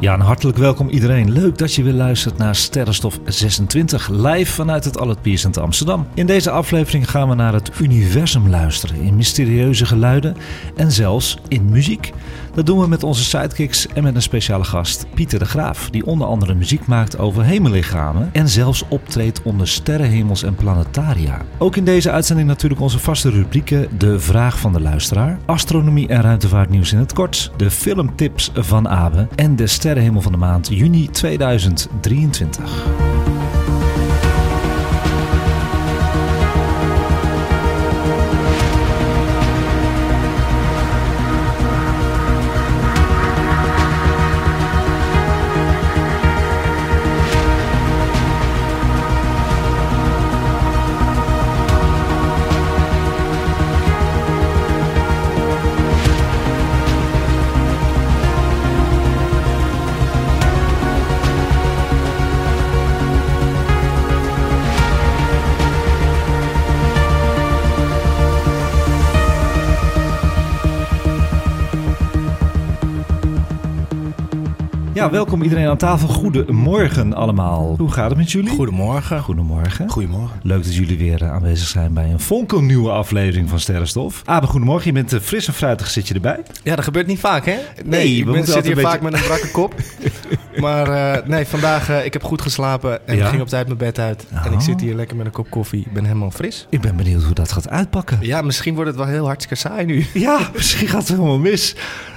Ja, en hartelijk welkom iedereen. Leuk dat je weer luistert naar Sterrenstof 26, live vanuit het Albert Pierce in Amsterdam. In deze aflevering gaan we naar het universum luisteren, in mysterieuze geluiden en zelfs in muziek. Dat doen we met onze sidekicks en met een speciale gast, Pieter de Graaf, die onder andere muziek maakt over hemellichamen en zelfs optreedt onder sterrenhemels en planetaria. Ook in deze uitzending natuurlijk onze vaste rubrieken De Vraag van de Luisteraar, Astronomie en Ruimtevaartnieuws in het kort, de filmtips van Abe en de sterrenhemel van de maand juni 2023. Welkom iedereen aan tafel. Goedemorgen allemaal. Hoe gaat het met jullie? Goedemorgen. Goedemorgen. Goedemorgen. Leuk dat jullie weer eh, aanwezig zijn bij een fonkelnieuwe aflevering van Sterrenstof. Abe, goedemorgen. Je bent eh, fris en fruitig, zit je erbij? Ja, dat gebeurt niet vaak, hè? Nee, we ik ben, moeten zit altijd hier vaak met een brakke kop. maar eh, nee, vandaag, eh, ik heb goed geslapen en Ja? ik ging op tijd mijn bed uit. En Oh. ik zit hier lekker met een kop koffie. Ik ben helemaal fris. Ik ben benieuwd hoe dat gaat uitpakken. Ja, misschien wordt het wel heel hartstikke saai nu. Ja, misschien gaat het helemaal mis.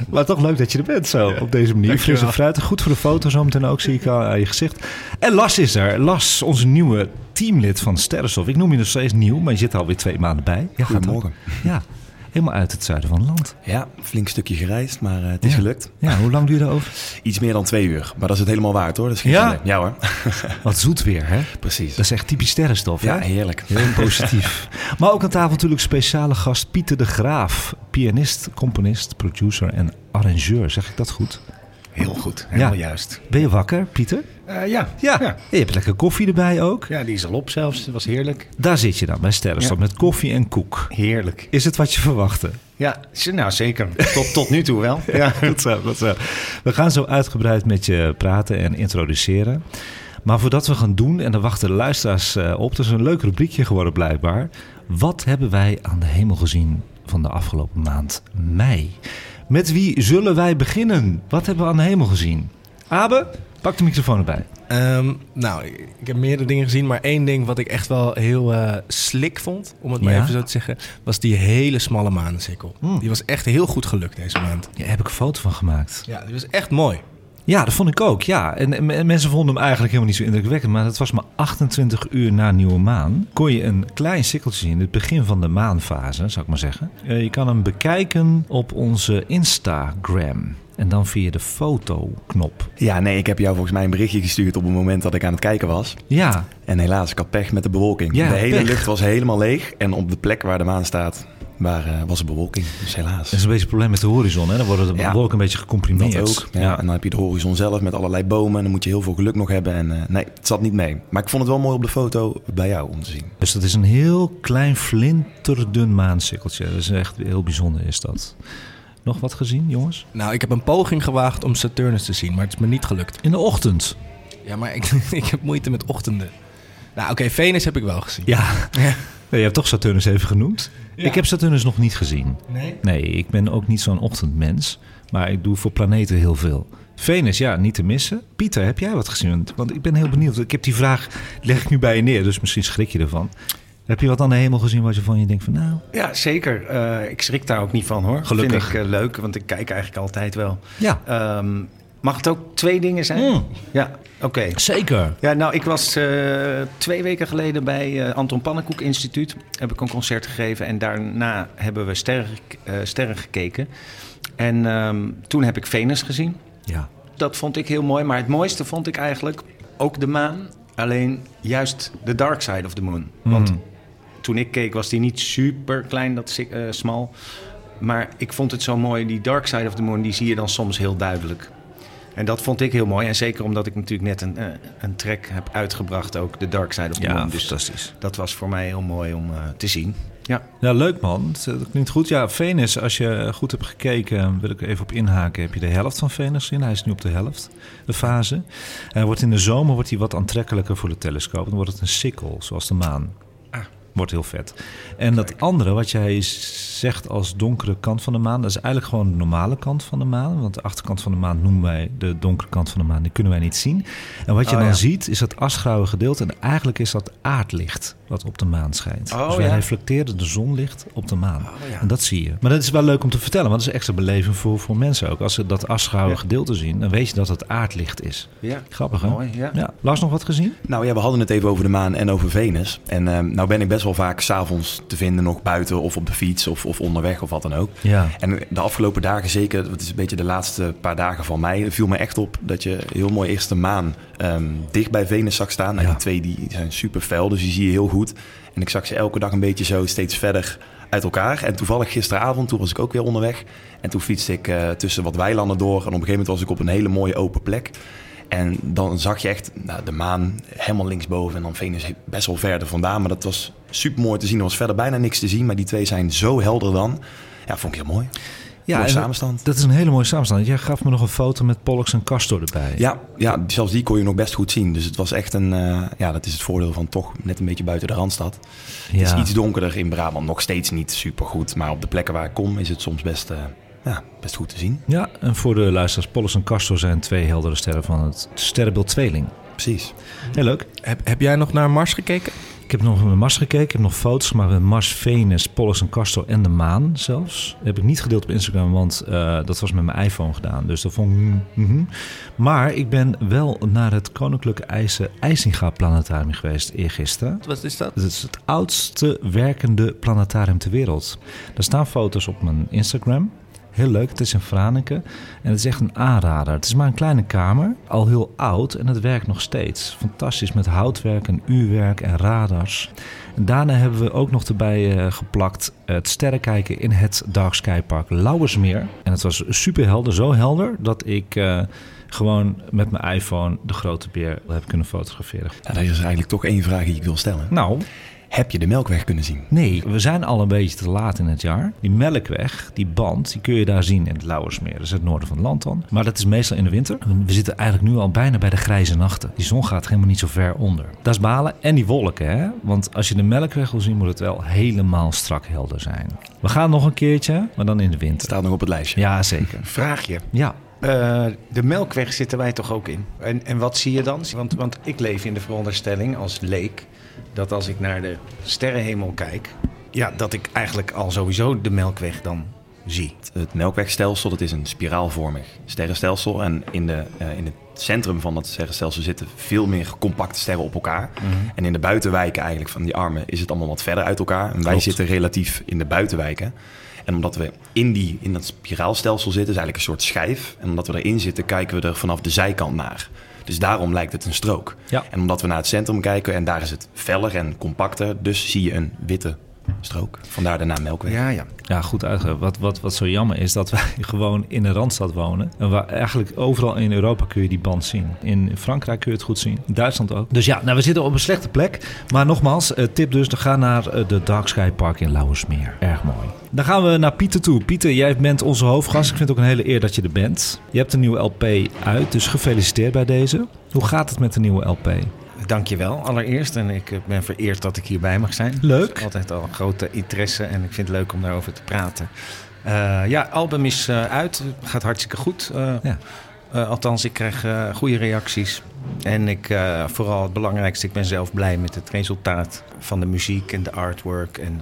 Maar toch leuk dat je er bent zo, op deze manier. Fris en Dankjewel. fruitig. Goed voor de foto zometeen ook, zie ik al aan je gezicht. En Las is er. Las, onze nieuwe teamlid van Sterrenstof. Ik noem je nog steeds nieuw, maar je zit er alweer twee maanden bij. Ja, gaat Goedemorgen. Ja, helemaal uit het zuiden van het land. Ja, flink stukje gereisd, maar eh, het is Ja. gelukt. Ja, hoe lang duurde over? Iets meer dan twee uur, maar dat is het helemaal waard hoor. Dat is geen Ja? probleem. Ja hoor, Wat zoet weer, hè? precies. Dat is echt typisch sterrenstof, ja, hè? heerlijk. Heel positief. maar ook aan tafel natuurlijk speciale gast Pieter de Graaf. Pianist, componist, producer en arrangeur. Zeg ik dat goed? Heel goed, helemaal Ja. juist. Ben je wakker, Pieter? Eh, ja. Ja. Ja. Je hebt lekker koffie erbij ook. ja, die is al op zelfs. Dat was heerlijk. Daar zit je dan bij Sterrenstof Ja. met koffie en koek. Heerlijk. Is het wat je verwachtte? Ja, nou zeker. Tot, tot nu toe wel. Ja. Goed zo, goed zo. We gaan zo uitgebreid met je praten en introduceren. Maar voordat we gaan doen, en daar wachten de luisteraars eh, op, dat is een leuk rubriekje geworden blijkbaar. Wat hebben wij aan de hemel gezien van de afgelopen maand mei? Met wie zullen wij beginnen? Wat hebben we aan de hemel gezien? Abe, pak de microfoon erbij. Ehm, nou, ik heb meerdere dingen gezien, maar één ding wat ik echt wel heel eh, slik vond, om het maar Ja? even zo te zeggen, was die hele smalle manencirkel. Hmm. Die was echt heel goed gelukt deze maand. Daar heb ik een foto van gemaakt. Ja, die was echt mooi. Ja, dat vond ik ook. Ja. En, en- en mensen vonden hem eigenlijk helemaal niet zo indrukwekkend. Maar het was maar 28 uur na nieuwe maan. Kon je een klein sikkeltje zien. Het begin van de maanfase, zou ik maar zeggen. Eh, je kan hem bekijken op onze Instagram. En dan via de fotoknop. Ja, nee, ik heb jou volgens mij een berichtje gestuurd op het moment dat ik aan het kijken was. Ja, En helaas, ik had pech met de bewolking. Ja, de hele pech. lucht was helemaal leeg en op de plek waar de maan staat, waar, eh, was er bewolking. Dus helaas. dat is een beetje het probleem met de horizon. Hè? Dan worden de Ja. wolken een beetje gecomprimeerd. Dat ook. Ja. En dan heb je de horizon zelf met allerlei bomen. En dan moet je heel veel geluk nog hebben. En eh, nee, het zat niet mee. Maar ik vond het wel mooi op de foto bij jou om te zien. Dus dat is een heel klein flinterdun maansikkeltje. Dat is echt heel bijzonder is dat. Nog wat gezien, jongens? Nou, ik heb een poging gewaagd om Saturnus te zien, maar het is me niet gelukt. In de ochtend. Ja, maar ik, ik heb moeite met ochtenden. Nou, oké, Venus heb ik wel gezien. Ja. Ja. Je hebt toch Saturnus even genoemd? Ja. Ik heb Saturnus nog niet gezien. Nee? Nee, ik ben ook niet zo'n ochtendmens. Maar ik doe voor planeten heel veel. Venus, ja, niet te missen. Pieter, heb jij wat gezien? Want- ik ben heel benieuwd. Ik heb die vraag, leg ik nu bij je neer. Dus misschien schrik je ervan. Heb je wat aan de hemel gezien wat je van je denkt van nou... Ja, zeker. Eh, ik schrik daar ook niet van hoor. Gelukkig. Vind ik eh, leuk, want ik kijk eigenlijk altijd wel. Ja, Ehm, mag het ook twee dingen zijn? Mm. Ja, oké. zeker. Ja, nou, ik was eh, twee weken geleden bij eh, Anton Pannenkoek Instituut. Heb ik een concert gegeven en daarna hebben we sterren, eh, sterren gekeken. En ehm, toen heb ik Venus gezien. Ja. dat vond ik heel mooi. Maar het mooiste vond ik eigenlijk ook de maan. Alleen juist de dark side of the moon. Want Mm. toen ik keek was die niet super klein, dat smal. Maar ik vond het zo mooi. Die dark side of the moon, die zie je dan soms heel duidelijk. En dat vond ik heel mooi. En zeker omdat ik natuurlijk net een, eh, een track heb uitgebracht, ook de dark side of the Ja, moon. Dus fantastisch. dat was voor mij heel mooi om eh, te zien. Ja. Ja, leuk man. Dat klinkt goed. Ja, Venus, als je goed hebt gekeken, wil ik even op inhaken. Heb je de helft van Venus in? Hij is nu op de helft, de fase. Hij wordt in de zomer wordt hij wat aantrekkelijker voor de telescoop. Dan wordt het een sikkel, zoals de maan. Wordt heel vet. En dat andere, wat jij zegt als donkere kant van de maan, dat is eigenlijk gewoon de normale kant van de maan. Want de achterkant van de maan noemen wij de donkere kant van de maan. Die kunnen wij niet zien. En wat je Oh, dan ja. ziet, is dat asgrauwe gedeelte. En eigenlijk is dat aardlicht wat op de maan schijnt. Oh, dus wij ja. reflecteren de zonlicht op de maan. Oh, ja. En dat zie je. Maar dat is wel leuk om te vertellen, want dat is extra beleving voor, voor mensen ook. Als ze dat Ja. gedeelte zien, dan weet je dat het aardlicht is. ja. Grappig, hè? Mooi, ja. Ja. Lars, nog wat gezien? Nou ja, we hadden het even over de maan en over Venus. En ehm, nou ben ik best wel vaak s'avonds te vinden nog buiten of op de fiets of, of onderweg of wat dan ook. Ja. En de afgelopen dagen, zeker, het is een beetje de laatste paar dagen van mij, viel me echt op dat je heel mooi eerst de maan ehm, dicht bij Venus zag staan. Nou, Ja. die twee die zijn super fel, dus die zie je heel goed. En ik zag ze elke dag een beetje zo steeds verder uit elkaar. En toevallig gisteravond, toen was ik ook weer onderweg. En toen fietste ik eh, tussen wat weilanden door. En op een gegeven moment was ik op een hele mooie open plek. En dan zag je echt nou, de maan helemaal linksboven en dan Venus best wel verder vandaan. Maar dat was super mooi te zien. Er was verder bijna niks te zien, maar die twee zijn zo helder dan. Ja, vond ik heel mooi. Ja, samenstand. Dat is een hele mooie samenstand. Jij gaf me nog een foto met Pollux en Castor erbij. Ja, ja, zelfs die kon je nog best goed zien. Dus het was echt een... eh, ja, dat is het voordeel van toch net een beetje buiten de Randstad. Het is iets donkerder in Brabant. Nog steeds niet super goed. Maar op de plekken waar ik kom is het soms best, eh, ja, best goed te zien. Ja, en voor de luisteraars, Pollux en Castor zijn twee heldere sterren van het sterrenbeeld Tweeling. Precies. Heel leuk. Heb, heb jij nog naar Mars gekeken? Ik heb nog met Mars gekeken. Ik heb nog foto's gemaakt met Mars, Venus, Pollux en Castor en de maan zelfs. Dat heb ik niet gedeeld op Instagram, want eh, dat was met mijn iPhone gedaan. Dus dat vond ik... mhm. Maar ik ben wel naar het Koninklijke IJzer IJsinga Planetarium geweest eergisteren. Wat is dat? Het is het oudste werkende planetarium ter wereld. Er staan foto's op mijn Instagram. Heel leuk, het is in Franeker. En het is echt een aanrader. Het is maar een kleine kamer, al heel oud en het werkt nog steeds. Fantastisch met houtwerk en uurwerk en radars. En daarna hebben we ook nog erbij eh, geplakt het sterrenkijken in het Dark Sky Park Lauwersmeer. En het was super helder, zo helder dat ik eh, gewoon met mijn iPhone de grote beer heb kunnen fotograferen. Ja, dat is eigenlijk toch één vraag die ik wil stellen. Nou, Heb je de Melkweg kunnen zien? Nee, we zijn al een beetje te laat in het jaar. Die melkweg, die band, die kun je daar zien in het Lauwersmeer. Dat is het noorden van het land dan. Maar dat is meestal in de winter. We zitten eigenlijk nu al bijna bij de grijze nachten. Die zon gaat helemaal niet zo ver onder. Dat is balen. En die wolken, hè. Want als je de melkweg wil zien, moet het wel helemaal strak helder zijn. We gaan nog een keertje, maar dan in de winter. staat nog op het lijstje. Ja, zeker. Vraagje. Ja. Eh, de melkweg zitten wij toch ook in? En, en wat zie je dan? Want, want ik leef in de veronderstelling als leek dat als ik naar de sterrenhemel kijk, ja, dat ik eigenlijk al sowieso de melkweg dan zie. Het Melkwegstelsel, dat is een spiraalvormig sterrenstelsel. En in, de, eh, in het centrum van dat sterrenstelsel zitten veel meer compacte sterren op elkaar. En in de buitenwijken eigenlijk van die armen is het allemaal wat verder uit elkaar. En wij zitten relatief in de buitenwijken. En omdat we in, die, in dat spiraalstelsel zitten, is eigenlijk een soort schijf. En omdat we erin zitten, kijken we er vanaf de zijkant naar. Dus daarom lijkt het een strook. Ja. En omdat we naar het centrum kijken en daar is het feller en compacter, dus zie je een witte strook. Vandaar de naam Melkweg. Ja, ja. Ja, goed uitgelegd. Wat, wat, wat zo jammer is dat wij gewoon in de Randstad wonen. En waar eigenlijk overal in Europa kun je die band zien. In Frankrijk kun je het goed zien. In Duitsland ook. Dus ja, nou, we zitten op een slechte plek. Maar nogmaals, eh, tip dus, ga naar eh, de Dark Sky Park in Lauwersmeer. Erg mooi. Dan gaan we naar Pieter toe. Pieter, jij bent onze hoofdgast. Ik vind het ook een hele eer dat je er bent. Je hebt een nieuwe LP uit, dus gefeliciteerd bij deze. Hoe gaat het met de nieuwe LP? Dankjewel allereerst. En ik eh, ben vereerd dat ik hierbij mag zijn. Leuk. Altijd al een grote interesse en ik vind het leuk om daarover te praten. Eh, ja, album is eh, uit. Gaat hartstikke goed. Ja. althans, ik krijg goede reacties. En ik, vooral het belangrijkste, ik ben zelf blij met het resultaat van de muziek en de artwork en,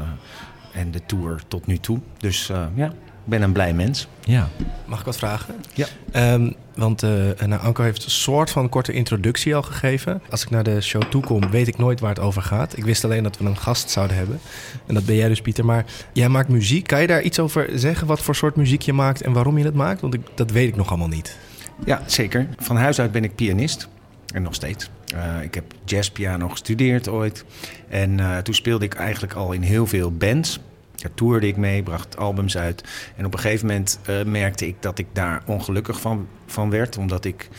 en de tour tot nu toe. Dus ja, ben een blij mens. Ja. Mag ik wat vragen? Ja. Ehm, want eh nou, Anko heeft een soort van korte introductie al gegeven. Als ik naar de show toe kom, weet ik nooit waar het over gaat. Ik wist alleen dat we een gast zouden hebben. En dat ben jij dus, Pieter. Maar jij maakt muziek. Kan je daar iets over zeggen? Wat voor soort muziek je maakt en waarom je het maakt? Want ik, dat weet ik nog allemaal niet. Ja, zeker. Van huis uit ben ik pianist. En nog steeds. Uh, ik heb jazzpiano gestudeerd ooit. En uh, toen speelde ik eigenlijk al in heel veel bands. Daar toerde ik mee, bracht albums uit. En op een gegeven moment uh, merkte ik dat ik daar ongelukkig van, van werd. Omdat ik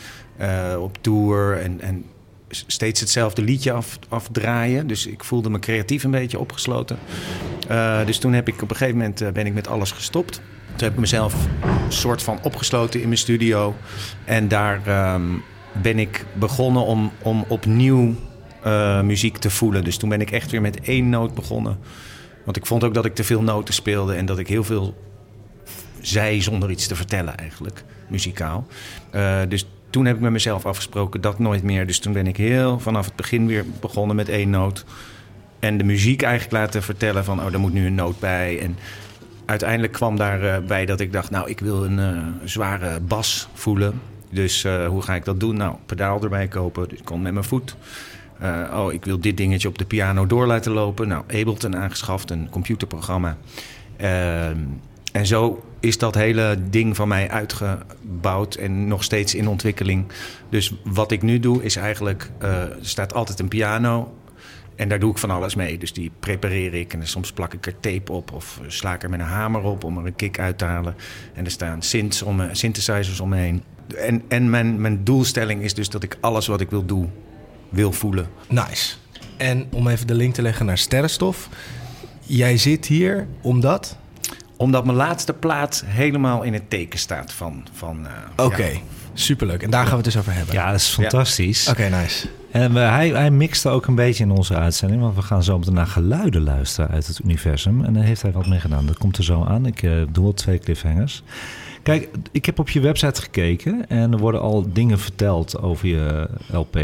op tour en, en steeds hetzelfde liedje af, afdraaien. Dus ik voelde me creatief een beetje opgesloten. Uh, dus toen heb ik op een gegeven moment ben ik met alles gestopt. Toen heb ik mezelf een soort van opgesloten in mijn studio. En daar um, ben ik begonnen om, om opnieuw muziek te voelen. Dus toen ben ik echt weer met één noot begonnen. Want ik vond ook dat ik te veel noten speelde en dat ik heel veel zei zonder iets te vertellen eigenlijk, muzikaal. dus toen heb ik met mezelf afgesproken dat nooit meer. Dus toen ben ik heel vanaf het begin weer begonnen met één noot. En de muziek eigenlijk laten vertellen van, oh, daar moet nu een noot bij. En uiteindelijk kwam daarbij bij dat ik dacht, nou, ik wil een uh, zware bas voelen. Dus hoe ga ik dat doen? Nou, pedaal erbij kopen. Dus ik kon met mijn voet. Oh, ik wil dit dingetje op de piano door laten lopen. Nou, Ableton aangeschaft, een computerprogramma. Ehm, en zo is dat hele ding van mij uitgebouwd en nog steeds in ontwikkeling. Dus wat ik nu doe is eigenlijk, uh, er staat altijd een piano en daar doe ik van alles mee. Dus die prepareer ik en soms plak ik er tape op of sla ik er met een hamer op om er een kick uit te halen. En er staan synths om, synthesizers omheen. En, en mijn, mijn doelstelling is dus dat ik alles wat ik wil doen, wil voelen. Nice. En om even de link te leggen naar Sterrenstof. Jij zit hier omdat omdat mijn laatste plaat helemaal in het teken staat van... van uh, Oké, ja. superleuk. En daar gaan we het dus over hebben. Ja, dat is fantastisch. Ja. Oké, okay, nice. En uh, hij, hij mixte ook een beetje in onze uitzending. Want we gaan zo meteen naar geluiden luisteren uit het universum. En daar heeft hij wat mee gedaan. Dat komt er zo aan. Ik uh, doe al twee cliffhangers. Kijk, ik heb op je website gekeken. En er worden al dingen verteld over je LP.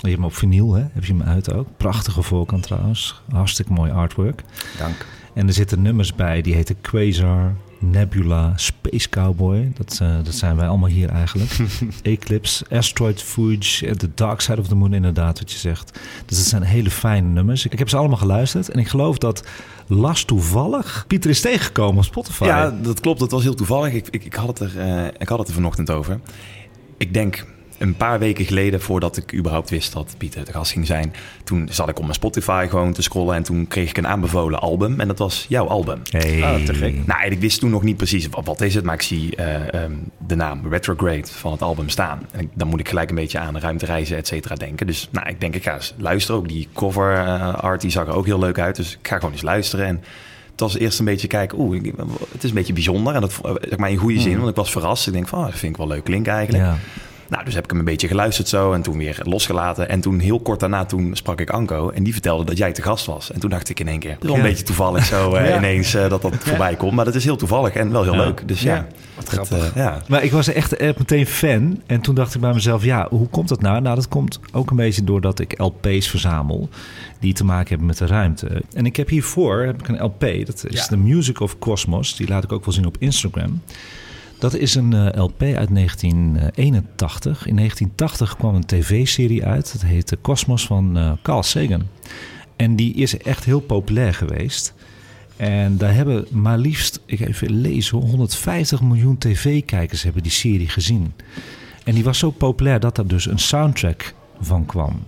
Je hebt hem op vinyl, hè? Heb je hem uit ook. Prachtige voorkant trouwens. Hartstikke mooi artwork. Dank. En er zitten nummers bij die heten Quasar, Nebula, Space Cowboy. Dat, uh, dat zijn wij allemaal hier eigenlijk. Eclipse, Asteroid Fuge, The Dark Side of the Moon inderdaad, wat je zegt. Dus dat zijn hele fijne nummers. Ik, heb ze allemaal geluisterd en ik geloof dat Las toevallig Pieter is tegengekomen op Spotify. Ja, dat klopt. Dat was heel toevallig. Ik, ik, ik, had, het er, uh, ik had het er vanochtend over. Ik denk een paar weken geleden, voordat ik überhaupt wist dat Pieter de gast ging zijn, toen zat ik op mijn Spotify gewoon te scrollen en toen kreeg ik een aanbevolen album en dat was jouw album. Hey. Oh, te gek. Nou, ik wist toen nog niet precies wat, wat is het, maar ik zie uh, um, de naam Retrograde van het album staan. En ik, dan moet ik gelijk een beetje aan ruimtereizen, et cetera, denken. Dus nou, ik denk, ik ga eens luisteren. Ook die cover uh, art, die zag er ook heel leuk uit. Dus ik ga gewoon eens luisteren en het was eerst een beetje kijken, oeh, het is een beetje bijzonder. En dat zeg maar in goede zin, want ik was verrast. Ik denk van, oh, dat vind ik wel leuk klinken eigenlijk. Ja. Nou, dus heb ik hem een beetje geluisterd zo en toen weer losgelaten. En toen heel kort daarna toen sprak ik Anko en die vertelde dat jij te gast was. En toen dacht ik in één keer, ja. een beetje toevallig zo uh, ja. ineens uh, dat dat voorbij komt. Maar dat is heel toevallig en wel heel leuk. Dus ja, wat grappig. Uh, ja. Maar ik was echt, echt meteen fan en toen dacht ik bij mezelf, ja, hoe komt dat nou? Nou, dat komt ook een beetje doordat ik LP's verzamel die te maken hebben met de ruimte. En ik heb hiervoor heb ik een LP, dat is The Music of Cosmos. Die laat ik ook wel zien op Instagram. Dat is een uh, LP uit 1981. In 1980 kwam een tv-serie uit. Dat heette Cosmos van uh, Carl Sagan. En die is echt heel populair geweest. En daar hebben maar liefst, ik even lezen, 150 miljoen tv-kijkers hebben die serie gezien. En die was zo populair dat er dus een soundtrack van kwam.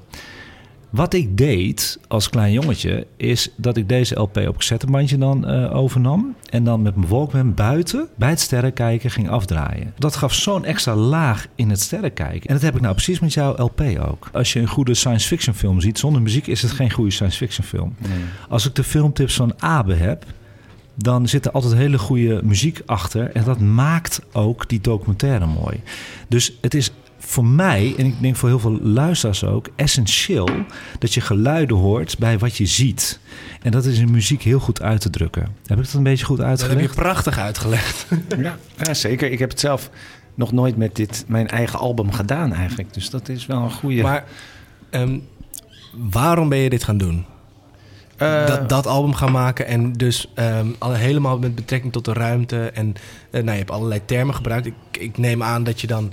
Wat ik deed als klein jongetje, is dat ik deze LP op cassettebandje dan uh, overnam. En dan met mijn Walkman buiten bij het sterrenkijken ging afdraaien. Dat gaf zo'n extra laag in het sterrenkijken. En dat heb ik nou precies met jouw LP ook. Als je een goede science fiction film ziet, zonder muziek is het geen goede science fiction film. Nee. Als ik de filmtips van Abe heb, dan zit er altijd hele goede muziek achter. En dat maakt ook die documentaire mooi. Dus het is voor mij, en ik denk voor heel veel luisteraars ook, essentieel dat je geluiden hoort bij wat je ziet. En dat is in muziek heel goed uit te drukken. Heb ik dat een beetje goed uitgelegd? Dat heb je prachtig uitgelegd. ja, ja, zeker. Ik heb het zelf nog nooit met dit, mijn eigen album gedaan eigenlijk. Dus dat is wel een goede. Maar um, waarom ben je dit gaan doen? Uh, dat, dat album gaan maken en dus um, al, helemaal met betrekking tot de ruimte. En uh, nou, je hebt allerlei termen gebruikt. Ik, ik neem aan dat je dan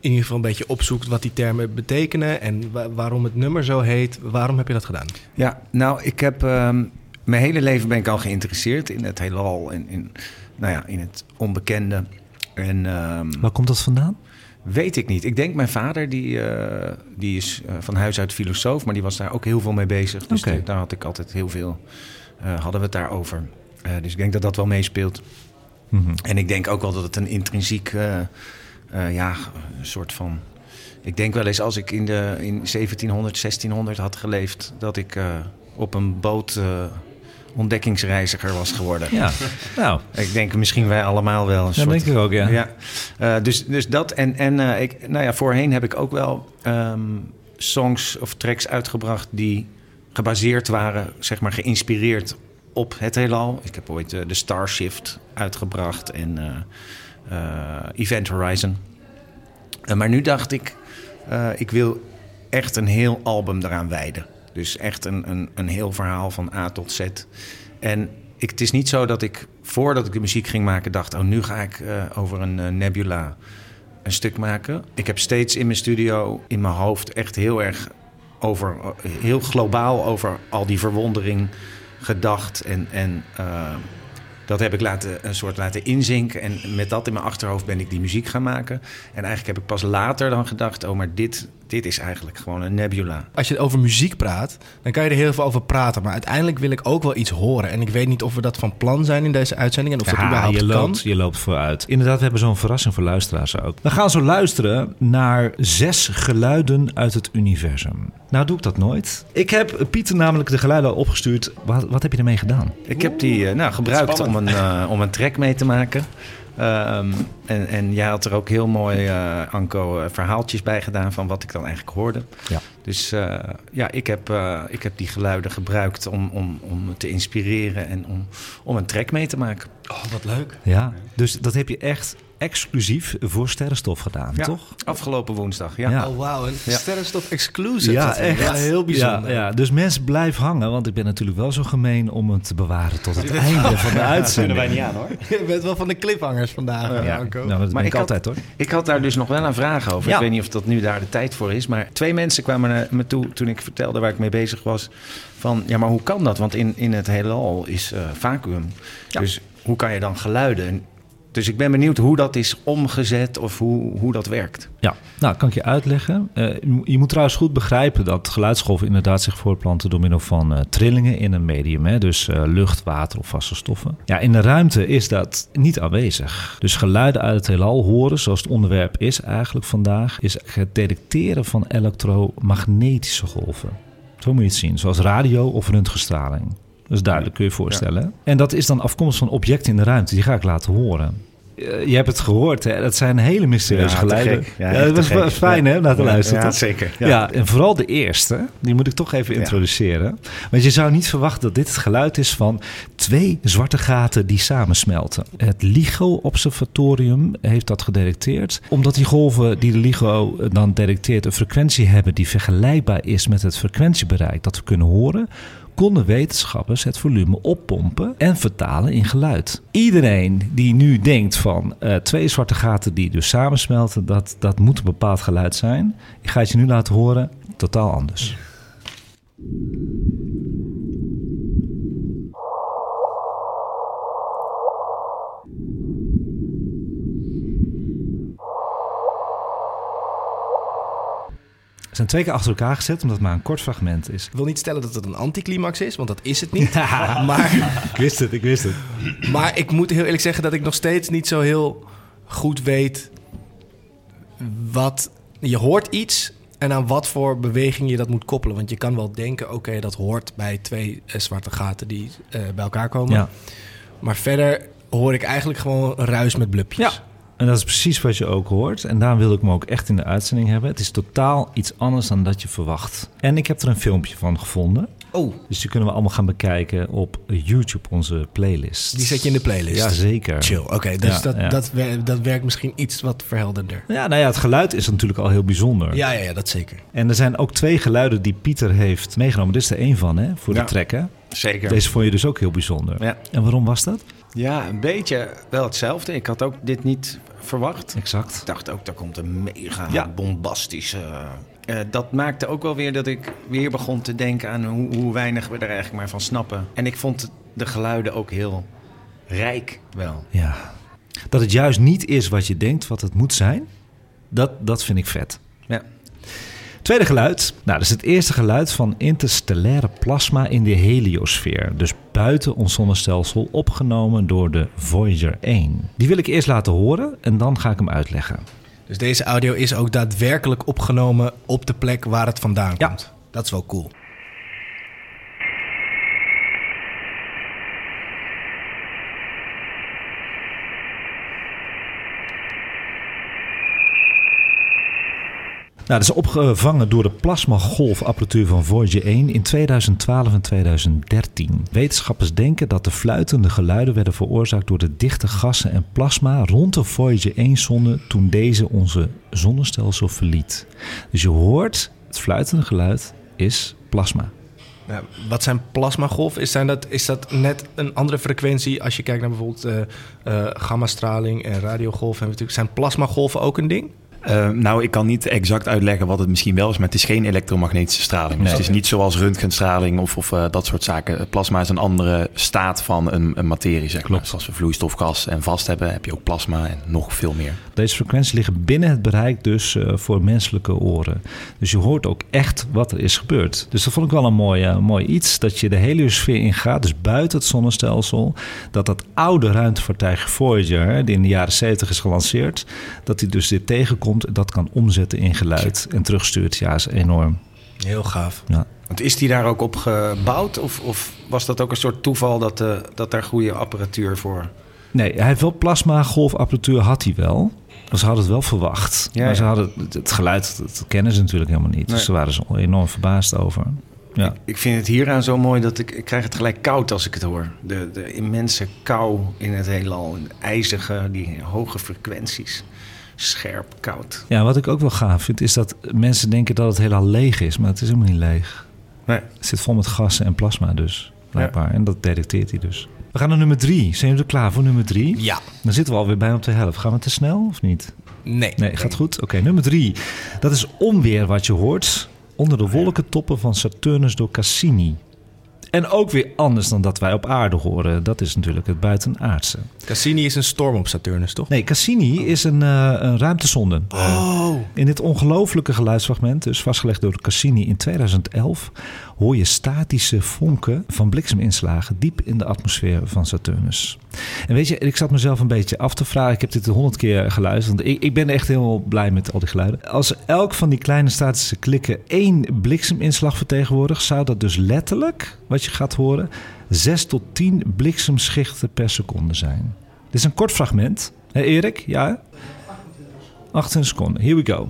in ieder geval een beetje opzoekt wat die termen betekenen en wa waarom het nummer zo heet. Waarom heb je dat gedaan? Ja, nou, ik heb um, mijn hele leven ben ik al geïnteresseerd in het heelal en in, nou ja, in het onbekende. En, um, Waar komt dat vandaan? Weet ik niet. Ik denk mijn vader, die, eh, die is eh, van huis uit filosoof, maar die was daar ook heel veel mee bezig. Dus daar had ik altijd heel veel, eh, hadden we het daarover. Eh dus ik denk dat dat wel meespeelt. Mhm. En ik denk ook wel dat het een intrinsiek, eh, ja, een soort van... Ik denk wel eens als ik in, de, in 1700, 1600 had geleefd... dat ik eh, op een boot eh, ontdekkingsreiziger was geworden. Ja, nou, Ik denk misschien wij allemaal wel een dat soort... denk ik ook, ja. Ja, dus, dus dat. En, en ik, nou ja, voorheen heb ik ook wel ehm, songs of tracks uitgebracht die gebaseerd waren, zeg maar geïnspireerd op het heelal. Ik heb ooit de Star Shift uitgebracht en Event Horizon. Eh, maar nu dacht ik, eh, ik wil echt een heel album eraan wijden. Dus echt een, een, een heel verhaal van A tot Z. En ik, het is niet zo dat ik voordat ik de muziek ging maken dacht... oh, nu ga ik eh, over een eh, nebula een stuk maken. Ik heb steeds in mijn studio, in mijn hoofd... echt heel erg over, eh, heel globaal over al die verwondering gedacht. En, en eh, dat heb ik laten, een soort laten inzinken. En met dat in mijn achterhoofd ben ik die muziek gaan maken. En eigenlijk heb ik pas later dan gedacht... oh, maar dit, dit is eigenlijk gewoon een nebula. Als je over muziek praat, dan kan je er heel veel over praten. Maar uiteindelijk wil ik ook wel iets horen. En ik weet niet of we dat van plan zijn in deze uitzending. En of dat Ja, überhaupt je kan. loopt, je loopt vooruit. Inderdaad, we hebben zo'n verrassing voor luisteraars ook. We gaan zo luisteren naar zes geluiden uit het universum. Nou doe ik dat nooit. Ik heb Pieter namelijk de geluiden al opgestuurd. Wat, wat heb je ermee gedaan? Ik heb die eh, nou, gebruikt om een, eh, om een track mee te maken. Ehm, en, en jij had er ook heel mooi, eh, Anko, eh, verhaaltjes bij gedaan van wat ik dan eigenlijk hoorde. Ja. Dus eh, ja, ik heb, eh, ik heb die geluiden gebruikt om, om, om me te inspireren en om, om een track mee te maken. Oh, wat leuk. Ja, dus dat heb je echt exclusief voor Sterrenstof gedaan, Ja, toch? Afgelopen woensdag, ja. Ja. Oh, wauw. Een Ja. sterrenstof exclusive. Dat wel echt. heel bijzonder. Ja, ja, dus mensen blijf hangen, want ik ben natuurlijk wel zo gemeen om het te bewaren tot het einde van de uitzending. niet aan hoor. Je bent wel van de cliffhangers vandaag, Ja, Anko. nou, dat ben Maar ik, ik had- altijd hoor. Ik had daar dus nog wel een vraag over. Ja. Ik weet niet of dat nu daar de tijd voor is. Maar twee mensen kwamen naar me toe toen ik vertelde waar ik mee bezig was. Van ja, maar hoe kan dat? Want in, in het heelal is eh vacuüm. Dus hoe kan je dan geluiden? Dus ik ben benieuwd hoe dat is omgezet of hoe, hoe dat werkt. Ja, nou, kan ik je uitleggen. Eh, je moet trouwens goed begrijpen dat geluidsgolven inderdaad zich voortplanten door middel van eh, trillingen in een medium. Hè? Dus eh, lucht, water of vaste stoffen. Ja, in de ruimte is dat niet aanwezig. Dus geluiden uit het heelal horen, zoals het onderwerp is eigenlijk vandaag, is het detecteren van elektromagnetische golven. Zo moet je het zien, zoals radio of röntgenstraling. Is duidelijk, kun je je voorstellen. En dat is dan afkomstig van objecten in de ruimte. Die ga ik laten horen. Eh, je hebt het gehoord, hè? dat zijn hele mysterieuze Ja, geluiden. Ja, Ja, dat was fijn hè, naar te Ja, luisteren. ja, zeker. Ja. Ja. en vooral de eerste, die moet ik toch even introduceren. Want je zou niet verwachten dat dit het geluid is van twee zwarte gaten die samensmelten. Het LIGO-observatorium heeft dat gedetecteerd. Omdat die golven die de LIGO dan detecteert een frequentie hebben die vergelijkbaar is met het frequentiebereik dat we kunnen horen, konden wetenschappers het volume oppompen en vertalen in geluid. Iedereen die nu denkt van eh, twee zwarte gaten die dus samensmelten, dat, dat moet een bepaald geluid zijn. Ik ga het je nu laten horen, totaal anders. Zijn twee keer achter elkaar gezet, omdat het maar een kort fragment is. Ik wil niet stellen dat het een anticlimax is, want dat is het niet. maar, Ik wist het, ik wist het. maar ik moet heel eerlijk zeggen dat ik nog steeds niet zo heel goed weet wat... Je hoort iets en aan wat voor beweging je dat moet koppelen. Want je kan wel denken, oké, dat hoort bij twee eh, zwarte gaten die eh, bij elkaar komen. Ja. Maar verder hoor ik eigenlijk gewoon ruis met blubjes. Ja. En dat is precies wat je ook hoort. En daarom wil ik me ook echt in de uitzending hebben. Het is totaal iets anders dan dat je verwacht. En ik heb er een filmpje van gevonden. Oh, Dus die kunnen we allemaal gaan bekijken op YouTube, onze playlist. die zet je in de playlist. Jazeker. Chill, oké. dus Ja, dat, ja. Dat, wer- dat werkt misschien iets wat verhelderder. Ja, nou ja, het geluid is natuurlijk al heel bijzonder. Ja, ja, ja, dat zeker. En er zijn ook twee geluiden die Pieter heeft meegenomen. Dit is er één van, hè, voor Ja. de hè? Zeker. Deze vond je dus ook heel bijzonder. Ja. En waarom was dat? ja, een beetje wel hetzelfde. Ik had ook dit niet verwacht. Exact. Ik dacht ook, daar komt een mega Ja. bombastische... eh, dat maakte ook wel weer dat ik weer begon te denken aan hoe, hoe weinig we er eigenlijk maar van snappen. En ik vond de geluiden ook heel rijk wel. Ja. Dat het juist niet is wat je denkt wat het moet zijn. Dat, dat vind ik vet. Ja. Tweede geluid. Nou, dat is het eerste geluid van interstellaire plasma in de heliosfeer. Dus buiten ons zonnestelsel, opgenomen door de Voyager 1. Die wil ik eerst laten horen en dan ga ik hem uitleggen. Dus deze audio is ook daadwerkelijk opgenomen op de plek waar het vandaan Ja. komt. Dat is wel cool. Dat is opgevangen door de plasmagolfapparatuur van Voyager 1 in 2012 en 2013. Wetenschappers denken dat de fluitende geluiden werden veroorzaakt door de dichte gassen en plasma rond de Voyager 1-zonde toen deze onze zonnestelsel verliet. Dus je hoort, het fluitende geluid is plasma. Nou, wat zijn plasmagolven? Is, zijn dat, is dat net een andere frequentie als je kijkt naar bijvoorbeeld eh, gammastraling en radiogolven? Zijn plasmagolven ook een ding? Eh, nou, ik kan niet exact uitleggen wat het misschien wel is, maar het is geen elektromagnetische straling. Dus het is niet zoals röntgenstraling of, of eh, dat soort zaken. Plasma is een andere staat van een, een materie, zeg maar. Klopt. Dus als we vloeistof, gas en vast hebben, heb je ook plasma en nog veel meer. Deze frequenties liggen binnen het bereik dus eh, voor menselijke oren. Dus je hoort ook echt wat er is gebeurd. Dus dat vond ik wel een mooi, eh, mooi iets. Dat je de heliosfeer ingaat, dus buiten het zonnestelsel. Dat dat oude ruimtevaartuig Voyager, die in de jaren 70 is gelanceerd... dat die dus dit tegenkomt dat kan omzetten in geluid en terugstuurt. Ja, is enorm. Heel gaaf. Ja. Want is die daar ook op gebouwd? Of, of was dat ook een soort toeval dat, eh, dat daar goede apparatuur voor... Nee, hij heeft wel plasma-golfapparatuur, had hij wel. Ze hadden het wel verwacht. Ja, maar ze hadden het, geluid, dat kennen ze natuurlijk helemaal niet. Nee. Dus ze waren zo enorm verbaasd over. Ja. Ik, ik vind het hieraan zo mooi dat ik, ik krijg het gelijk koud als ik het hoor. De, de immense kou in het heelal. de ijzige, die hoge frequenties. Scherp, koud. Ja, wat ik ook wel gaaf vind, is dat mensen denken dat het helemaal leeg is. Maar het is helemaal niet leeg. Nee. Het zit vol met gassen en plasma dus, blijkbaar. En dat detecteert hij dus. We gaan naar nummer drie. Zijn jullie er klaar voor nummer drie? Ja. Dan zitten we alweer bijna op de helft. Gaan we te snel of niet? Nee. Nee, gaat goed. Oké, nummer drie. Dat is onweer wat je hoort onder de wolkentoppen van Saturnus door Cassini. En ook weer anders dan dat wij op aarde horen. Dat is natuurlijk het buitenaardse. Cassini is een storm op Saturnus, toch? Nee, Cassini is een, eh, een ruimtesonde. Oh. In dit ongelofelijke geluidsfragment, dus vastgelegd door Cassini in 2011, hoor je statische vonken van blikseminslagen diep in de atmosfeer van Saturnus. En weet je, ik zat mezelf een beetje af te vragen. Ik heb dit honderd keer geluisterd. Want ik, ik ben echt heel blij met al die geluiden. Als elk van die kleine statische klikken één blikseminslag vertegenwoordigt, zou dat dus letterlijk, wat je gaat horen, 6 tot 10 bliksemschichten per seconde zijn. Dit is een kort fragment. Hé Erik, ja? 28 seconden. Here we go.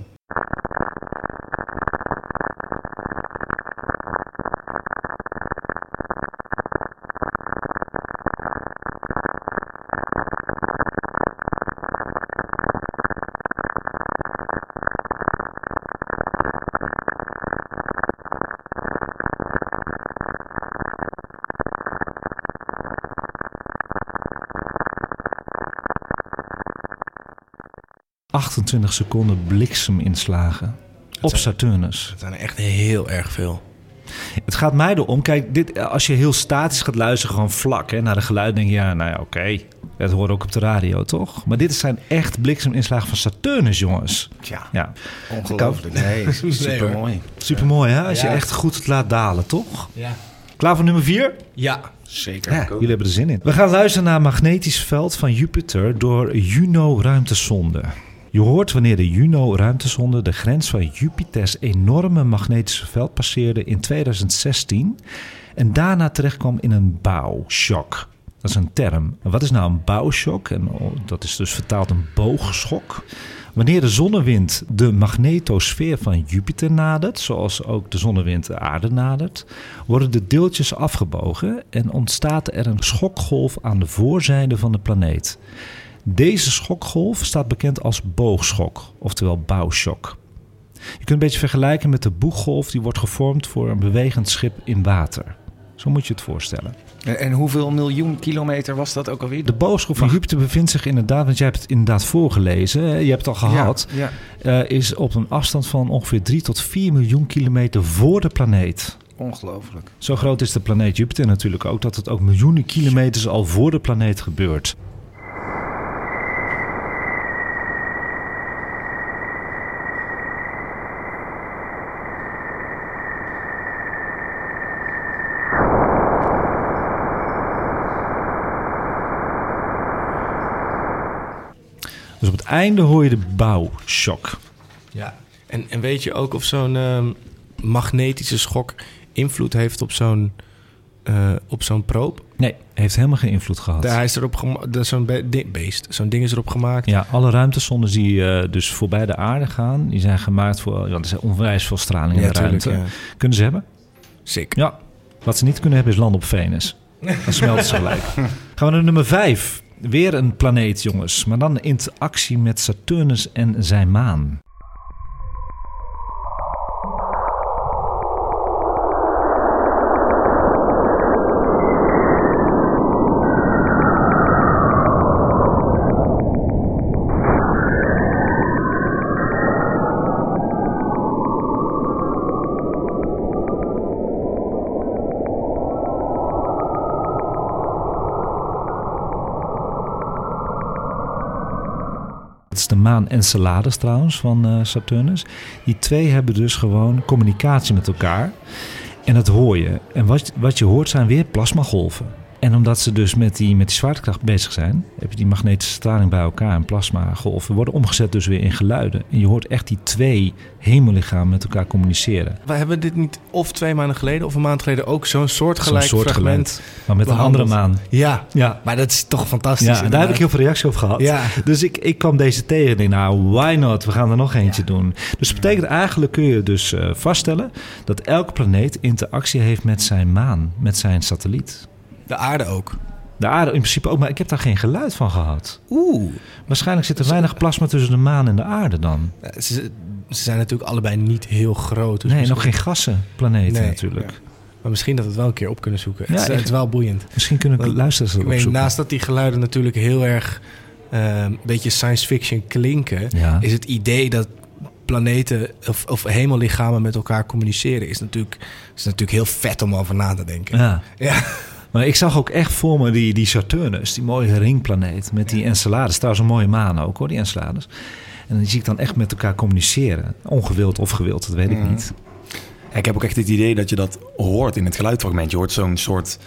...28 seconden blikseminslagen op zijn- Saturnus. Dat zijn er echt heel erg veel. Het gaat mij erom, kijk, dit, als je heel statisch gaat luisteren, gewoon vlak hè, naar de geluid, denk je, ja, nou ja, oké. Dat hoort ook op de radio, toch? Maar dit zijn echt blikseminslagen van Saturnus, jongens. Tja, Ja, ongelooflijk. Nee, super mooi. supermooi hè? Als je echt goed het laat dalen, toch? Ja. Klaar voor nummer vier? Ja. Zeker. Ja, jullie hebben er zin in. We gaan luisteren naar magnetisch veld van Jupiter door Juno-ruimtesonde. Je hoort wanneer de Juno-ruimtesonde de grens van Jupiters enorme magnetische veld passeerde in 2016 en daarna terechtkwam in een bouwshock. Dat is een term. Wat is nou een bouwshock? En oh, dat is dus vertaald een boogschok. Wanneer de zonnewind de magnetosfeer van Jupiter nadert, zoals ook de zonnewind de aarde nadert, worden de deeltjes afgebogen en ontstaat er een schokgolf aan de voorzijde van de planeet. Deze schokgolf staat bekend als boogschok, oftewel bouwshock. Je kunt een beetje vergelijken met de boeggolf die wordt gevormd voor een bewegend schip in water. Zo moet je het voorstellen. En, hoeveel miljoen kilometer was dat ook alweer? De boogschok van Jupiter bevindt zich inderdaad, want jij hebt het inderdaad voorgelezen, je hebt het al gehad, Ja, ja. eh, is op een afstand van ongeveer 3 tot 4 miljoen kilometer voor de planeet. ongelooflijk. Zo groot is de planeet Jupiter natuurlijk ook dat het ook miljoenen kilometers al voor de planeet gebeurt. Einde hoor je de bouwshock. Ja. En, en weet je ook of zo'n ehm, magnetische schok invloed heeft op zo'n eh, op zo'n proop? Nee, heeft helemaal geen invloed gehad. Daar is erop gemaakt, zo'n be beest, zo'n ding is erop gemaakt. Ja, alle ruimtezonden die eh, dus voorbij de aarde gaan, die zijn gemaakt voor. Ja, er zijn onwijs veel straling in Ja, de tuurlijk, ruimte. ja. Kunnen ze hebben? Sick. Ja. Wat ze niet kunnen hebben is land op Venus. Dan smelten ze gelijk. Gaan we naar nummer 5. Weer een planeet, jongens. Maar dan in interactie met Saturnus en zijn maan. Maan Enceladus trouwens van eh, Saturnus. Die twee hebben dus gewoon communicatie met elkaar. En dat hoor je. En wat, wat je hoort zijn weer plasmagolven. En omdat ze dus met die, met die zwaartekracht bezig zijn, heb je die magnetische straling bij elkaar en plasmagolven worden omgezet dus weer in geluiden. En je hoort echt die twee hemellichamen met elkaar communiceren. We hebben dit niet of twee maanden geleden of een maand geleden ook zo'n soortgelijk soort fragment. maar met een andere maan. Ja, Ja, maar dat is toch fantastisch. ja daar heb ik heel veel reactie op gehad. Ja. Dus ik, ik kwam deze tegen en denk, nou, why not? We gaan er nog eentje doen. Dus dat betekent eigenlijk kun je dus eh, vaststellen dat elke planeet interactie heeft met zijn maan, met zijn satelliet. De aarde ook. De aarde in principe ook, maar ik heb daar geen geluid van gehad. Oeh. Waarschijnlijk zit er weinig plasma tussen de maan en de aarde dan. Ze, ze zijn natuurlijk allebei niet heel groot. Dus nee, nog misschien- geen gassenplaneten Nee, natuurlijk. ja. Maar misschien dat we het wel een keer op kunnen zoeken. Ja, het, is, het is wel boeiend. Misschien kunnen luisteraars dat Ik weet, naast dat die geluiden natuurlijk heel erg eh, een beetje science fiction klinken, Ja. is het idee dat planeten of, of hemellichamen met elkaar communiceren, is natuurlijk, is natuurlijk heel vet om over na te denken. Ja. Ja. Maar ik zag ook echt voor me die, die Saturnus, die mooie ringplaneet met die Enceladus. Trouwens een mooie maan ook hoor, die Enceladus. En dan zie ik dan echt met elkaar communiceren. Ongewild of gewild, dat weet ik Mhm. niet. Ja, ik heb ook echt het idee dat je dat hoort in het geluidfragment. Je hoort zo'n soort,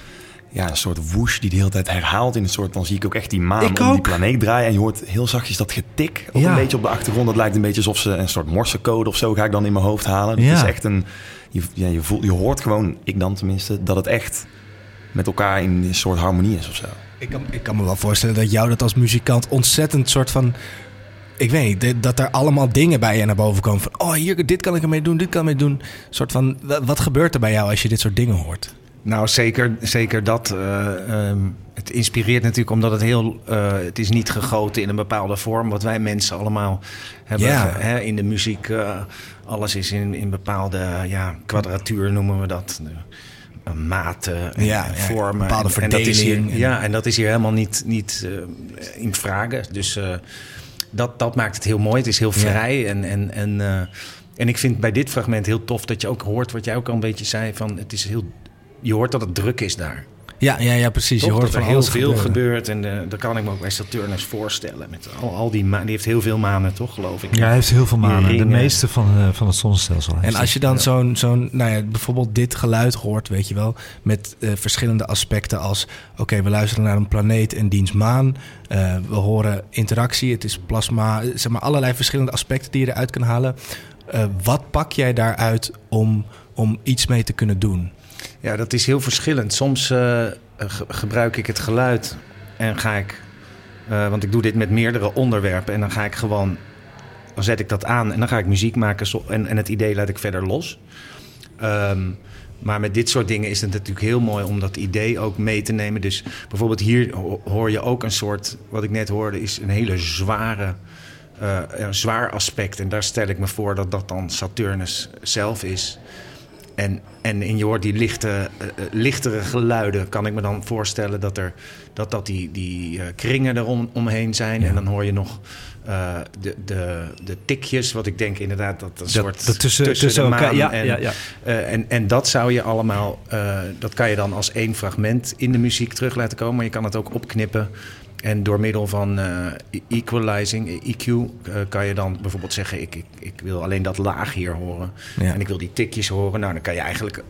ja, een soort whoosh die de hele tijd herhaalt. In een soort, dan zie ik ook echt die maan Ik om die planeet draaien. En je hoort heel zachtjes dat getik ook Ja. een beetje op de achtergrond. Dat lijkt een beetje alsof ze een soort morsecode of zo ga ik dan in mijn hoofd halen. Het Ja. is echt een, je, ja, je, voelt, je hoort gewoon, ik dan tenminste, dat het echt met elkaar in een soort harmonie is of zo. Ik kan, ik kan me wel voorstellen dat jou dat als muzikant ontzettend soort van. Ik weet niet, dat er allemaal dingen bij je naar boven komen. Van, oh, hier, dit kan ik ermee doen, dit kan ik ermee doen. soort van, wa- wat gebeurt er bij jou als je dit soort dingen hoort? Nou, zeker, zeker dat. eh, ehm, het inspireert natuurlijk omdat het heel... eh, het is niet gegoten in een bepaalde vorm. Wat wij mensen allemaal hebben Ja. hè, in de muziek. eh, alles is in, in bepaalde ja, kwadratuur noemen we dat. Eh, maten en Ja, en ja, vormen. bepaalde En- en dat is hier- ja, en dat is hier helemaal niet, niet eh, in vragen. Dus eh, dat, dat maakt het heel mooi. Het is heel vrij. En, en, en, en ik vind bij dit fragment heel tof dat je ook hoort... wat jij ook al een beetje zei, van het is heel... Je hoort dat het druk is daar. Ja, ja, ja precies. Toch? je hoort dat van er heel alles veel gebeurt. En eh dat kan ik me ook bij Saturnus voorstellen. Met al, al die manen. Die heeft heel veel manen, toch, geloof ik? Ja, hij heeft heel veel manen. De meeste van, eh, van het zonnestelsel. En als je dan zo'n, zo'n, nou ja, bijvoorbeeld dit geluid hoort, weet je wel, met eh, verschillende aspecten als, oké, we luisteren naar een planeet en diens maan, eh, we horen interactie, het is plasma, zeg maar allerlei verschillende aspecten die je eruit kan halen. Eh, wat pak jij daaruit om, om iets mee te kunnen doen? Ja, dat is heel verschillend. Soms eh, ge- gebruik ik het geluid en ga ik... eh, want ik doe dit met meerdere onderwerpen. En dan ga ik gewoon... Dan zet ik dat aan en dan ga ik muziek maken. En, en het idee laat ik verder los. Ehm, maar met dit soort dingen is het natuurlijk heel mooi om dat idee ook mee te nemen. Dus bijvoorbeeld hier ho- hoor je ook een soort... Wat ik net hoorde is een hele zware... eh, een zwaar aspect. En daar stel ik me voor dat dat dan Saturnus zelf is. En, en in je hoort die lichte, eh, eh, lichtere geluiden, kan ik me dan voorstellen dat er, dat, dat die, die eh, kringen erom omheen zijn. En dan hoor je nog de, de, de tikjes, wat ik denk inderdaad dat een soort dat tussen, tussen, elkaar. maan Ja, en, ja, ja. en, en dat zou je allemaal, dat kan je dan als één fragment in de muziek terug laten komen. Maar je kan het ook opknippen. En door middel van eh, e- equalizing, EQ, eh, kan je dan bijvoorbeeld zeggen: ik, ik, ik wil alleen dat laag hier horen. Ja. En ik wil die tikjes horen. Nou, dan kan je eigenlijk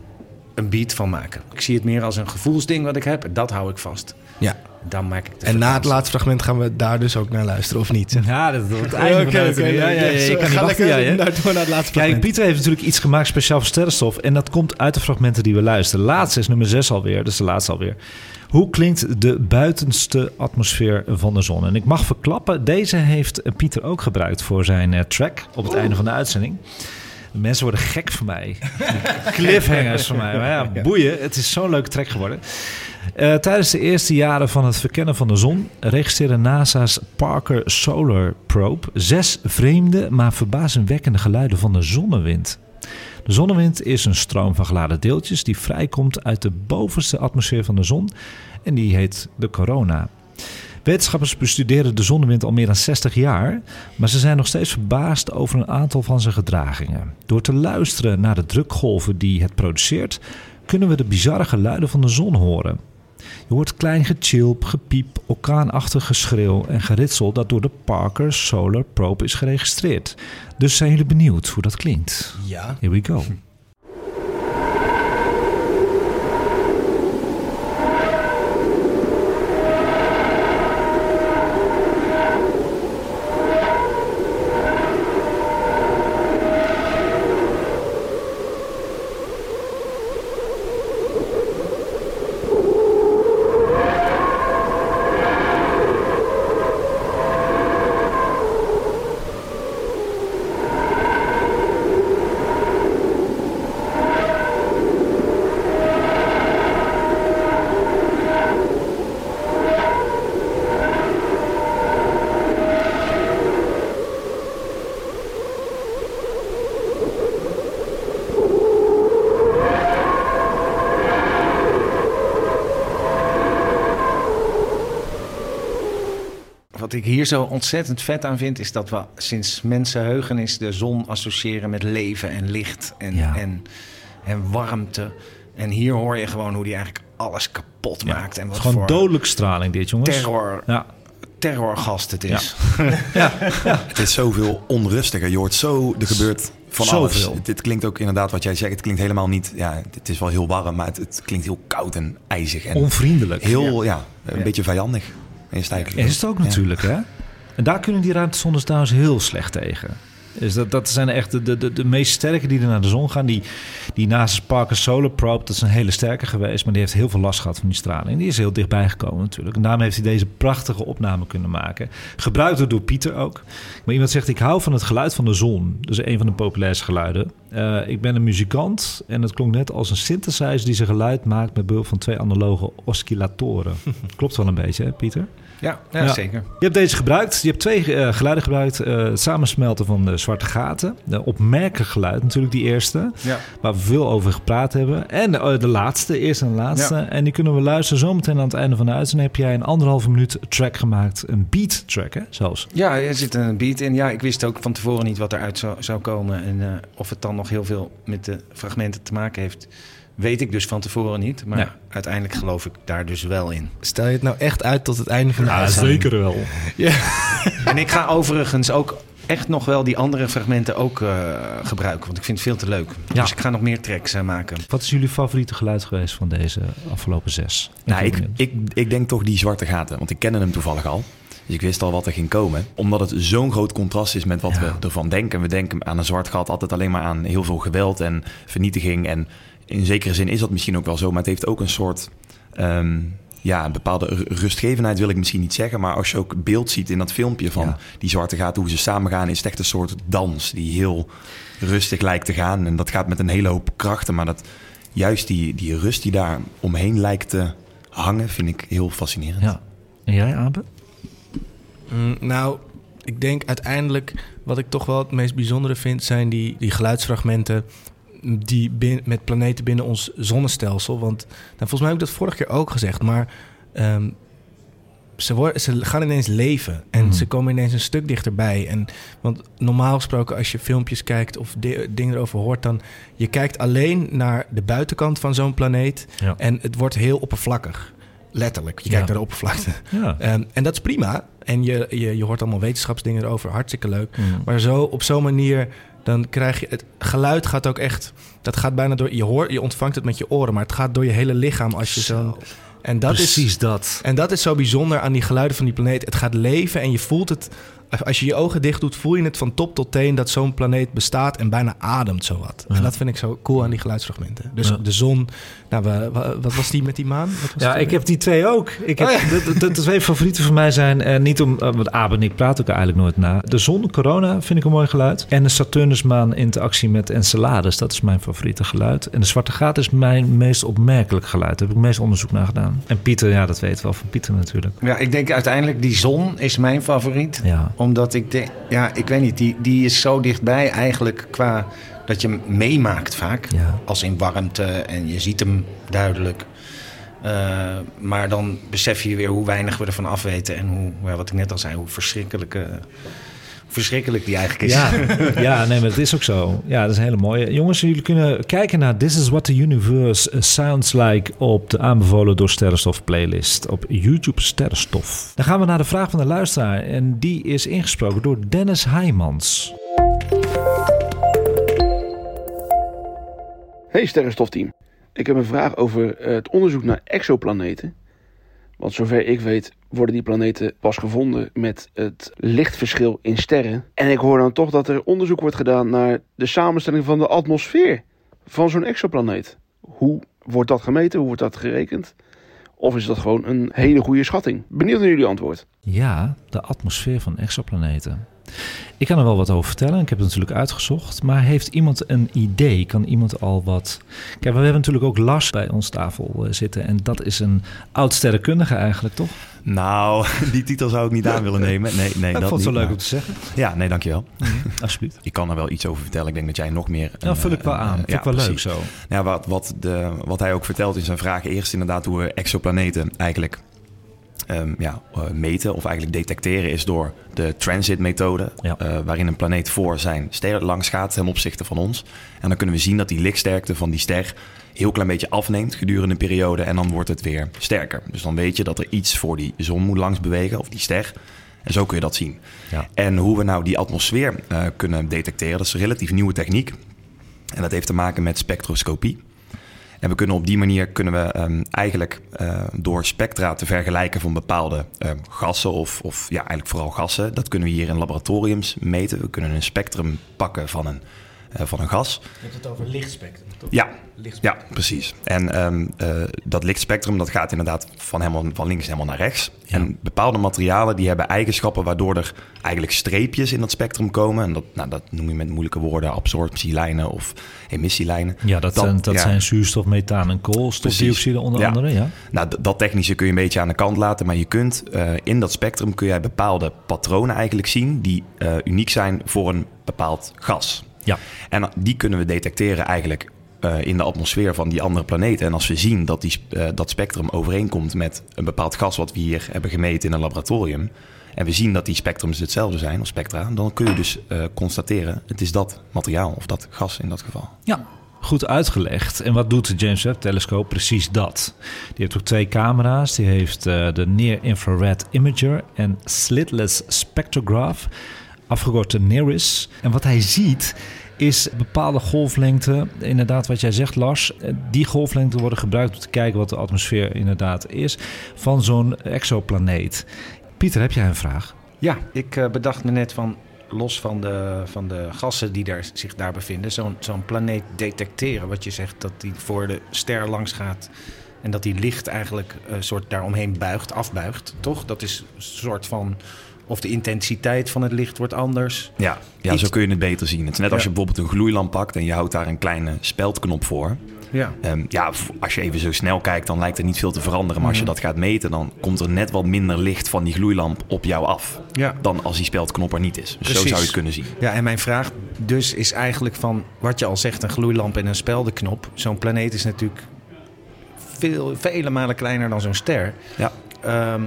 een beat van maken. Ik zie het meer als een gevoelsding wat ik heb. En dat hou ik vast. Ja, Dan maak ik de En na het laatste fragment gaan we daar dus ook naar luisteren, of niet? Ja, dat wordt de uitzending. Ja, ja, ja, je kan niet wachten, hè? naar, door naar het laatste Kijk, fragment. Pieter heeft natuurlijk iets gemaakt speciaal voor sterrenstof. En dat komt uit de fragmenten die we luisteren. Laatste is nummer 6 alweer, dus de laatste alweer. Hoe klinkt de buitenste atmosfeer van de zon? En ik mag verklappen, deze heeft Pieter ook gebruikt voor zijn eh, track op het einde van de uitzending. Mensen worden gek van mij. Cliffhangers van mij. Maar ja, boeien. Het is zo'n leuke track geworden. Eh, tijdens de eerste jaren van het verkennen van de zon registreerde NASA's Parker Solar Probe zes vreemde, maar verbazingwekkende geluiden van de zonnewind. De zonnewind is een stroom van geladen deeltjes die vrijkomt uit de bovenste atmosfeer van de zon en die heet de corona. Wetenschappers bestuderen de zonnewind al meer dan 60 jaar, maar ze zijn nog steeds verbaasd over een aantal van zijn gedragingen. Door te luisteren naar de drukgolven die het produceert, kunnen we de bizarre geluiden van de zon horen. Je hoort klein gechilp, gepiep, orkaanachtig geschreeuw en geritsel dat door de Parker Solar Probe is geregistreerd. Dus zijn jullie benieuwd hoe dat klinkt? Ja. Here we go. Ik hier zo ontzettend vet aan vind, is dat we sinds mensenheugenis de zon associëren met leven en licht en, Ja. en, en warmte. En hier hoor je gewoon hoe die eigenlijk alles kapot maakt. En wat gewoon voor dodelijke straling dit, jongens. terror, Ja. terrorgast het is. Het is zoveel onrustiger. Je hoort zo, er gebeurt van Zoveel. alles. Dit klinkt ook inderdaad wat jij zegt. Het klinkt helemaal niet, ja, het is wel heel warm, maar het, het klinkt heel koud en ijzig. En Onvriendelijk. heel, ja, een Ja. beetje vijandig. Is het ook natuurlijk, hè? En daar kunnen die ruimtesondes trouwens heel slecht tegen. Dus dat, dat zijn echt de, de, de, de meest sterke die er naar de zon gaan. Die, die naast Parker Solar Probe, dat is een hele sterke geweest... maar die heeft heel veel last gehad van die straling. Die is heel dichtbij gekomen natuurlijk. En daarom heeft hij deze prachtige opname kunnen maken. Gebruikt door Pieter ook. Maar iemand zegt, ik hou van het geluid van de zon. Dat is een van de populairste geluiden. Eh, ik ben een muzikant en het klonk net als een synthesizer... die zijn geluid maakt met behulp van twee analoge oscillatoren. Klopt wel een beetje, hè, Pieter? Ja, zeker. Je hebt deze gebruikt. Je hebt twee eh, geluiden gebruikt. Eh, het samensmelten van de zwarte gaten. De opmerkelijk geluid natuurlijk, die eerste. Ja. Waar we veel over gepraat hebben. En eh, de laatste, eerste en laatste. En die kunnen we luisteren zometeen aan het einde van de uitzending. Heb jij een anderhalve minuut track gemaakt. Een beat track, hè, zelfs. Ja, er zit een beat in. Ja, ik wist ook van tevoren niet wat eruit zou, zou komen. En of het dan nog heel veel met de fragmenten te maken heeft, weet ik dus van tevoren niet. Maar Ja. uiteindelijk geloof ik daar dus wel in. Stel je het nou echt uit tot het einde van de uitzending? wel. En ik ga overigens ook echt nog wel die andere fragmenten ook eh, gebruiken. Want ik vind het veel te leuk. Ja. Dus ik ga nog meer tracks eh, maken. Wat is jullie favoriete geluid geweest van deze afgelopen zes? Nou, ik, ik, ik denk toch die zwarte gaten, want ik kende hem toevallig al. Dus ik wist al wat er ging komen. Omdat het zo'n groot contrast is met wat Ja. we ervan denken. We denken aan een zwart gat altijd alleen maar aan heel veel geweld en vernietiging. En in zekere zin is dat misschien ook wel zo, maar het heeft ook een soort... ehm, ja, een bepaalde ru- rustgevendheid wil ik misschien niet zeggen. Maar als je ook beeld ziet in dat filmpje van Ja. die zwarte gaten, hoe ze samen gaan, is het echt een soort dans die heel rustig lijkt te gaan. En dat gaat met een hele hoop krachten. Maar dat, juist die, die rust die daar omheen lijkt te hangen, vind ik heel fascinerend. Ja. En jij, Abe? Mm, nou, ik denk uiteindelijk wat ik toch wel het meest bijzondere vind... zijn die, die geluidsfragmenten die bin- met planeten binnen ons zonnestelsel. Want nou, volgens mij heb ik dat vorige keer ook gezegd, maar... ehm, ze, worden, ze gaan ineens leven en Mhm. ze komen ineens een stuk dichterbij. En, want normaal gesproken, als je filmpjes kijkt of di- dingen erover hoort, dan je kijkt alleen naar de buitenkant van zo'n planeet Ja. en het wordt heel oppervlakkig. Letterlijk. Je Ja. kijkt naar de oppervlakte. Ja. Ehm, en dat is prima. En je, je, je hoort allemaal wetenschapsdingen erover. Hartstikke leuk. Mm. Maar zo, op zo'n manier, dan krijg je... Het geluid gaat ook echt... Dat gaat bijna door... Je, hoort, je ontvangt het met je oren, maar het gaat door je hele lichaam als je zo'n... En dat Precies is, dat. En dat is zo bijzonder aan die geluiden van die planeet. Het gaat leven en je voelt het. Als je je ogen dicht doet, voel je het van top tot teen dat zo'n planeet bestaat en bijna ademt zowat. Ja. En dat vind ik zo cool aan die geluidsfragmenten. Dus Ja. de zon, we- we- wat was die met die maan? Wat was Ja, ik heb die twee ook. Ik heb, Oh ja. de, de, de twee favorieten van mij zijn... eh, niet om... eh, want Abe en ik praten ook eigenlijk nooit na. De zon, corona, vind ik een mooi geluid. En de Saturnusmaan interactie met Enceladus. Dat is mijn favoriete geluid. En de zwarte gaat is mijn meest opmerkelijk geluid. Daar heb ik het meest onderzoek naar gedaan. En Pieter, ja, dat weet wel van Pieter natuurlijk. Ja, ik denk uiteindelijk die zon is mijn favoriet. Ja. Omdat ik denk, ja, ik weet niet, die, die is zo dichtbij eigenlijk qua dat je hem meemaakt vaak. Ja. Als in warmte en je ziet hem duidelijk. Eh, maar dan besef je weer hoe weinig we ervan afweten. En hoe, ja, wat ik net al zei, hoe verschrikkelijk, eh, verschrikkelijk die eigenlijk is. Ja, ja, nee, maar het is ook zo. Ja, dat is een hele mooie. Jongens, jullie kunnen kijken naar This is What the Universe Sounds Like op de aanbevolen door Sterrenstof playlist op YouTube Sterrenstof. Dan gaan we naar de vraag van de luisteraar en die is ingesproken door Dennis Heijmans. Hey Sterrenstofteam. Ik heb een vraag over eh, het onderzoek naar exoplaneten. Want zover ik weet worden die planeten pas gevonden met het lichtverschil in sterren. En ik hoor dan toch dat er onderzoek wordt gedaan naar de samenstelling van de atmosfeer van zo'n exoplaneet. Hoe wordt dat gemeten? Hoe wordt dat gerekend? Of is dat gewoon een hele goede schatting? Benieuwd naar jullie antwoord. Ja, de atmosfeer van exoplaneten. Ik kan er wel wat over vertellen. Ik heb het natuurlijk uitgezocht. Maar heeft iemand een idee? Kan iemand al wat... Kijk, we hebben natuurlijk ook Lars bij ons tafel eh, zitten. En dat is een oud sterrenkundige eigenlijk, toch? Nou, die titel zou ik niet aan willen nemen. Nee, nee, ik dat vond het zo leuk maar- om te zeggen. Ja, nee, dankjewel. Alsjeblieft. Ik kan er wel iets over vertellen. Ik denk dat jij nog meer... Ja, een, vul ik wel eh, aan. eh, Vind ik wel leuk precies. zo. Ja, wat, wat, de, wat hij ook vertelt in zijn vragen. Eerst inderdaad hoe we exoplaneten eigenlijk ehm, ja, eh, meten of eigenlijk detecteren is door de transitmethode. Ja. eh, waarin een planeet voor zijn ster langs gaat ten opzichte van ons. En dan kunnen we zien dat die lichtsterkte van die ster heel klein beetje afneemt gedurende een periode. En dan wordt het weer sterker. Dus dan weet je dat er iets voor die zon moet langs bewegen of die ster. En zo kun je dat zien. Ja. En hoe we nou die atmosfeer eh, kunnen detecteren, dat is een relatief nieuwe techniek. En dat heeft te maken met spectroscopie. En we kunnen op die manier kunnen we ehm, eigenlijk eh, door spectra te vergelijken van bepaalde ehm, gassen, of, of ja, eigenlijk vooral gassen, dat kunnen we hier in laboratoriums meten. We kunnen een spectrum pakken van een, van een gas. Je hebt het over lichtspectrum, toch? Ja, Lichtspectrum. ja, precies. En ehm, eh, dat lichtspectrum dat gaat inderdaad van, helemaal, van links helemaal naar rechts. En bepaalde materialen die hebben eigenschappen waardoor er eigenlijk streepjes in dat spectrum komen. En dat, nou, dat noem je met moeilijke woorden absorptielijnen of emissielijnen. Ja, dat, zijn, dat ja. zijn zuurstof, methaan en koolstofdioxide onder Ja. andere. Ja. Nou, d- dat technische kun je een beetje aan de kant laten. Maar je kunt eh, in dat spectrum kun jij bepaalde patronen eigenlijk zien die eh, uniek zijn voor een bepaald gas. Ja. En die kunnen we detecteren eigenlijk eh, in de atmosfeer van die andere planeten. En als we zien dat die, eh, dat spectrum overeenkomt met een bepaald gas wat we hier hebben gemeten in een laboratorium. En we zien dat die spectrums hetzelfde zijn, of spectra. Dan kun je dus eh, constateren, het is dat materiaal of dat gas in dat geval. Ja, goed uitgelegd. En wat doet de James Webb-telescoop? Precies dat. Die heeft ook twee camera's. Die heeft de Near Infrared Imager en Slitless Spectrograph, afgekort de NIRIS. En wat hij ziet is bepaalde golflengte. Inderdaad, wat jij zegt, Lars. eh, Die golflengte worden gebruikt om te kijken wat de atmosfeer inderdaad is van zo'n exoplaneet. Pieter, heb jij een vraag? Ja, ik eh, bedacht me net van, los van de, van de gassen die daar, zich daar bevinden, zo'n zo'n planeet detecteren. Wat je zegt, dat die voor de ster langs gaat en dat die licht eigenlijk een soort daaromheen buigt, afbuigt, toch? Dat is een soort van, of de intensiteit van het licht wordt anders. Ja, ja Iets- zo kun je het beter zien. Het is net als je bijvoorbeeld een gloeilamp pakt en je houdt daar een kleine speldknop voor. Ja. Ehm, ja, als je even zo snel kijkt, dan lijkt er niet veel te veranderen. Maar als je dat gaat meten, dan komt er net wat minder licht van die gloeilamp op jou af. Ja. Dan als die speldknop er niet is. Dus zo zou je het kunnen zien. Ja, en mijn vraag dus is eigenlijk van wat je al zegt, een gloeilamp en een speldenknop. Zo'n planeet is natuurlijk veel, vele malen kleiner dan zo'n ster. Ja. Ehm,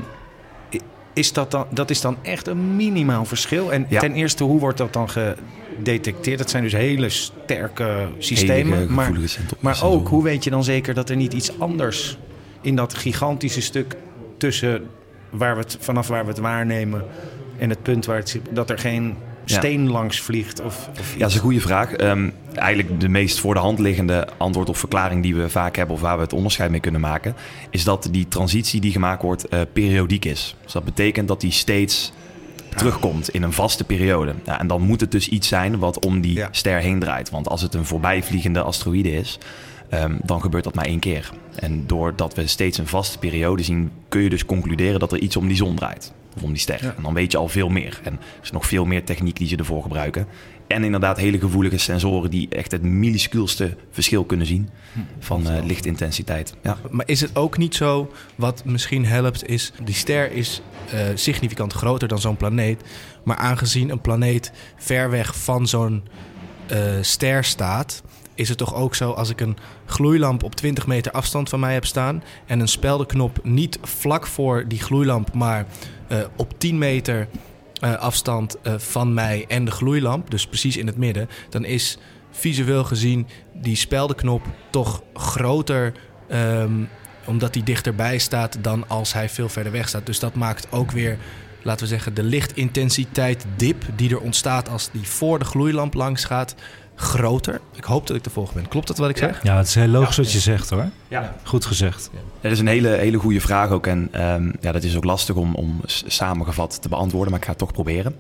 is dat, dan, dat is dan echt een minimaal verschil. En Ja. ten eerste, hoe wordt dat dan gedetecteerd? Dat zijn dus hele sterke systemen. Hele maar, maar ook, hoe weet je dan zeker dat er niet iets anders in dat gigantische stuk tussen waar we het, vanaf waar we het waarnemen en het punt waar het zit, dat er geen Ja. steen langs vliegt? Of, of Ja, dat is een goede vraag. Ehm, eigenlijk de meest voor de hand liggende antwoord of verklaring die we vaak hebben, of waar we het onderscheid mee kunnen maken, is dat die transitie die gemaakt wordt uh, periodiek is. Dus dat betekent dat die steeds terugkomt in een vaste periode. Ja, en dan moet het dus iets zijn wat om die ster heen draait. Want als het een voorbijvliegende asteroïde is, Ehm, dan gebeurt dat maar één keer. En doordat we steeds een vaste periode zien, kun je dus concluderen dat er iets om die zon draait. Of om die ster. En dan weet je al veel meer. En er is nog veel meer techniek die ze ervoor gebruiken. En inderdaad hele gevoelige sensoren die echt het minuscuulste verschil kunnen zien van uh, lichtintensiteit. Ja. Maar is het ook niet zo, wat misschien helpt, is die ster is uh, significant groter dan zo'n planeet. Maar aangezien een planeet ver weg van zo'n uh, ster staat, is het toch ook zo als ik een gloeilamp op 20 meter afstand van mij heb staan en een speldenknop niet vlak voor die gloeilamp, maar uh, op 10 meter uh, afstand uh, van mij en de gloeilamp, dus precies in het midden, dan is visueel gezien die speldenknop toch groter. Um, omdat die dichterbij staat dan als hij veel verder weg staat. Dus dat maakt ook weer, laten we zeggen, de lichtintensiteit dip die er ontstaat als die voor de gloeilamp langs gaat, groter. Ik hoop dat ik de volgende ben. Klopt dat wat ik zeg? Ja, het is heel logisch wat je zegt hoor. Ja. Goed gezegd. Dat is een hele, hele goede vraag ook. En um, ja, dat is ook lastig om, om samengevat te beantwoorden, maar ik ga het toch proberen.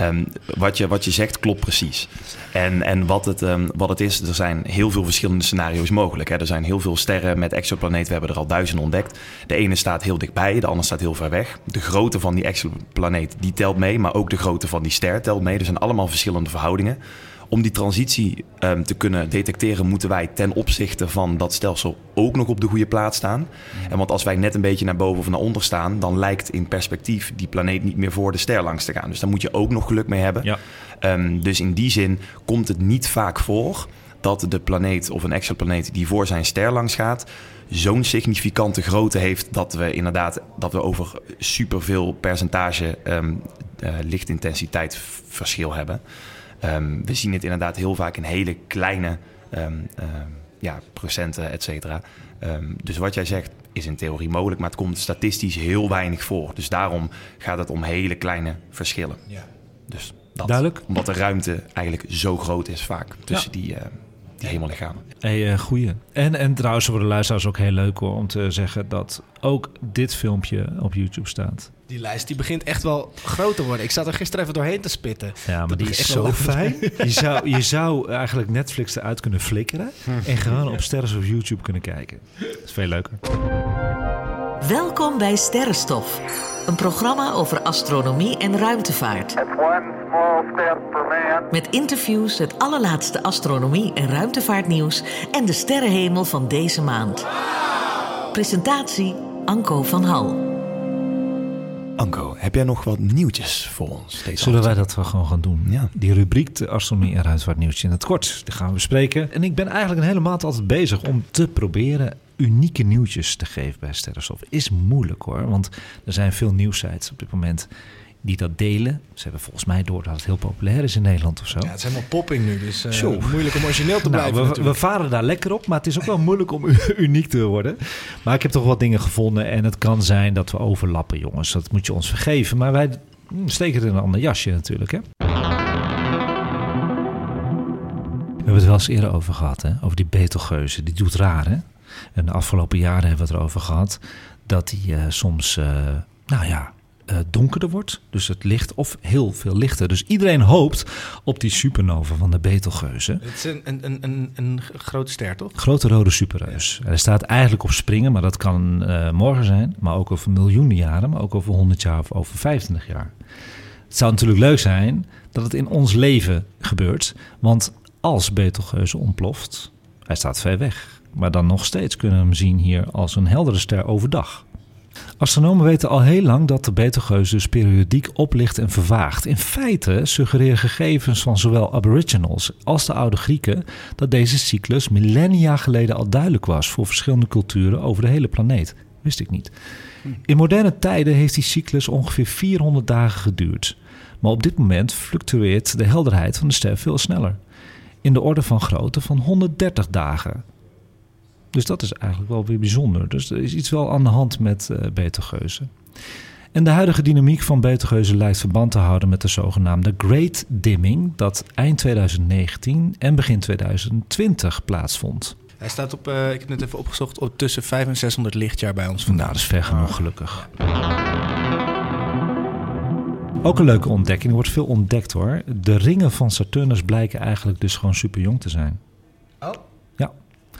um, wat, je, wat je zegt klopt precies. En, en wat, het, um, wat het is, er zijn heel veel verschillende scenario's mogelijk. Hè. Er zijn heel veel sterren met exoplaneten. We hebben er al duizenden ontdekt. De ene staat heel dichtbij, de andere staat heel ver weg. De grootte van die exoplaneet die telt mee, maar ook de grootte van die ster telt mee. Er zijn allemaal verschillende verhoudingen om die transitie um, te kunnen detecteren, moeten wij ten opzichte van dat stelsel ook nog op de goede plaats staan. Mm. En want als wij net een beetje naar boven of naar onder staan, dan lijkt in perspectief die planeet niet meer voor de ster langs te gaan. Dus daar moet je ook nog geluk mee hebben. Ja. Um, dus in die zin komt het niet vaak voor dat de planeet of een exoplaneet die voor zijn ster langs gaat, zo'n significante grootte heeft dat we inderdaad dat we over superveel percentage um, uh, lichtintensiteit verschil hebben. Um, we zien het inderdaad heel vaak in hele kleine um, ja, procenten, et cetera. dus wat jij zegt is in theorie mogelijk, maar het komt statistisch heel weinig voor. Dus daarom gaat het om hele kleine verschillen. Ja. Dus dat. Duidelijk. Omdat de ruimte eigenlijk zo groot is vaak tussen die, uh, die hemellichamen. Hey, uh, goeie. En, en trouwens voor de luisteraars ook heel leuk hoor, om te zeggen dat ook dit filmpje op YouTube staat. Die lijst die begint echt wel groot te worden. Ik zat er gisteren even doorheen te spitten. Ja, maar die is zo fijn. Je zou, je zou eigenlijk Netflix eruit kunnen flikkeren... en gewoon op Sterren of YouTube kunnen kijken. Dat is veel leuker. Welkom bij Sterrenstof. Een programma over astronomie en ruimtevaart. Met interviews, het allerlaatste astronomie- en ruimtevaartnieuws... en de sterrenhemel van deze maand. Presentatie Anko van Hal. Anko, heb jij nog wat nieuwtjes voor ons? Deze Zullen wij dat wel gewoon gaan doen? Ja. Die rubriek, de astronomie en ruimtevaart nieuwtjes in het kort, die gaan we bespreken. En ik ben eigenlijk een hele maand altijd bezig om te proberen unieke nieuwtjes te geven bij Sterrenstof. Is moeilijk hoor, want er zijn veel nieuwsites op dit moment die dat delen. Ze hebben volgens mij door dat het heel populair is in Nederland of zo. Ja, het is helemaal popping nu, dus uh, moeilijk om origineel te nou, blijven. We, we, varen daar lekker op, maar het is ook wel moeilijk om uniek te worden. Maar ik heb toch wat dingen gevonden en het kan zijn dat we overlappen, jongens. Dat moet je ons vergeven. Maar wij hm, steken het in een ander jasje natuurlijk, hè. We hebben het wel eens eerder over gehad, hè? over die Betelgeuze. Die doet raar, hè? En de afgelopen jaren hebben we het erover gehad dat die uh, soms, uh, nou ja, uh, donkerder wordt. Dus het licht, of heel veel lichter. Dus iedereen hoopt op die supernova van de Betelgeuze. Het is een, een, een, een grote ster, toch? Grote rode superreus. Ja. Er staat eigenlijk op springen, maar dat kan uh, morgen zijn. Maar ook over miljoenen jaren, maar ook over 100 jaar of over 25 jaar. Het zou natuurlijk leuk zijn dat het in ons leven gebeurt. Want als Betelgeuze ontploft, hij staat ver weg. Maar dan nog steeds kunnen we hem zien hier als een heldere ster overdag. Astronomen weten al heel lang dat de Betelgeuse dus periodiek oplicht en vervaagt. In feite suggereren gegevens van zowel aboriginals als de oude Grieken dat deze cyclus millennia geleden al duidelijk was voor verschillende culturen over de hele planeet. Wist ik niet. In moderne tijden heeft die cyclus ongeveer 400 dagen geduurd. Maar op dit moment fluctueert de helderheid van de ster veel sneller. In de orde van grootte van 130 dagen. Dus dat is eigenlijk wel weer bijzonder. Dus er is iets wel aan de hand met uh, Betelgeuze. En de huidige dynamiek van Betelgeuze lijkt verband te houden met de zogenaamde Great Dimming, dat eind 2019 en begin 2020 plaatsvond. Hij staat op, uh, ik heb net even opgezocht, op tussen 500 en 600 lichtjaar bij ons vandaan. Nou, dat is ver genoeg, gelukkig. Ook een leuke ontdekking, er wordt veel ontdekt hoor. De ringen van Saturnus blijken eigenlijk dus gewoon super jong te zijn.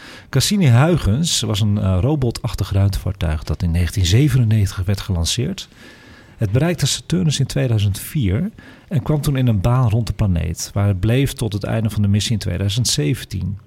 Ja. Cassini-Huygens was een uh, robotachtig ruimtevaartuig dat in 1997 werd gelanceerd. Het bereikte Saturnus in 2004 en kwam toen in een baan rond de planeet, waar het bleef tot het einde van de missie in 2017.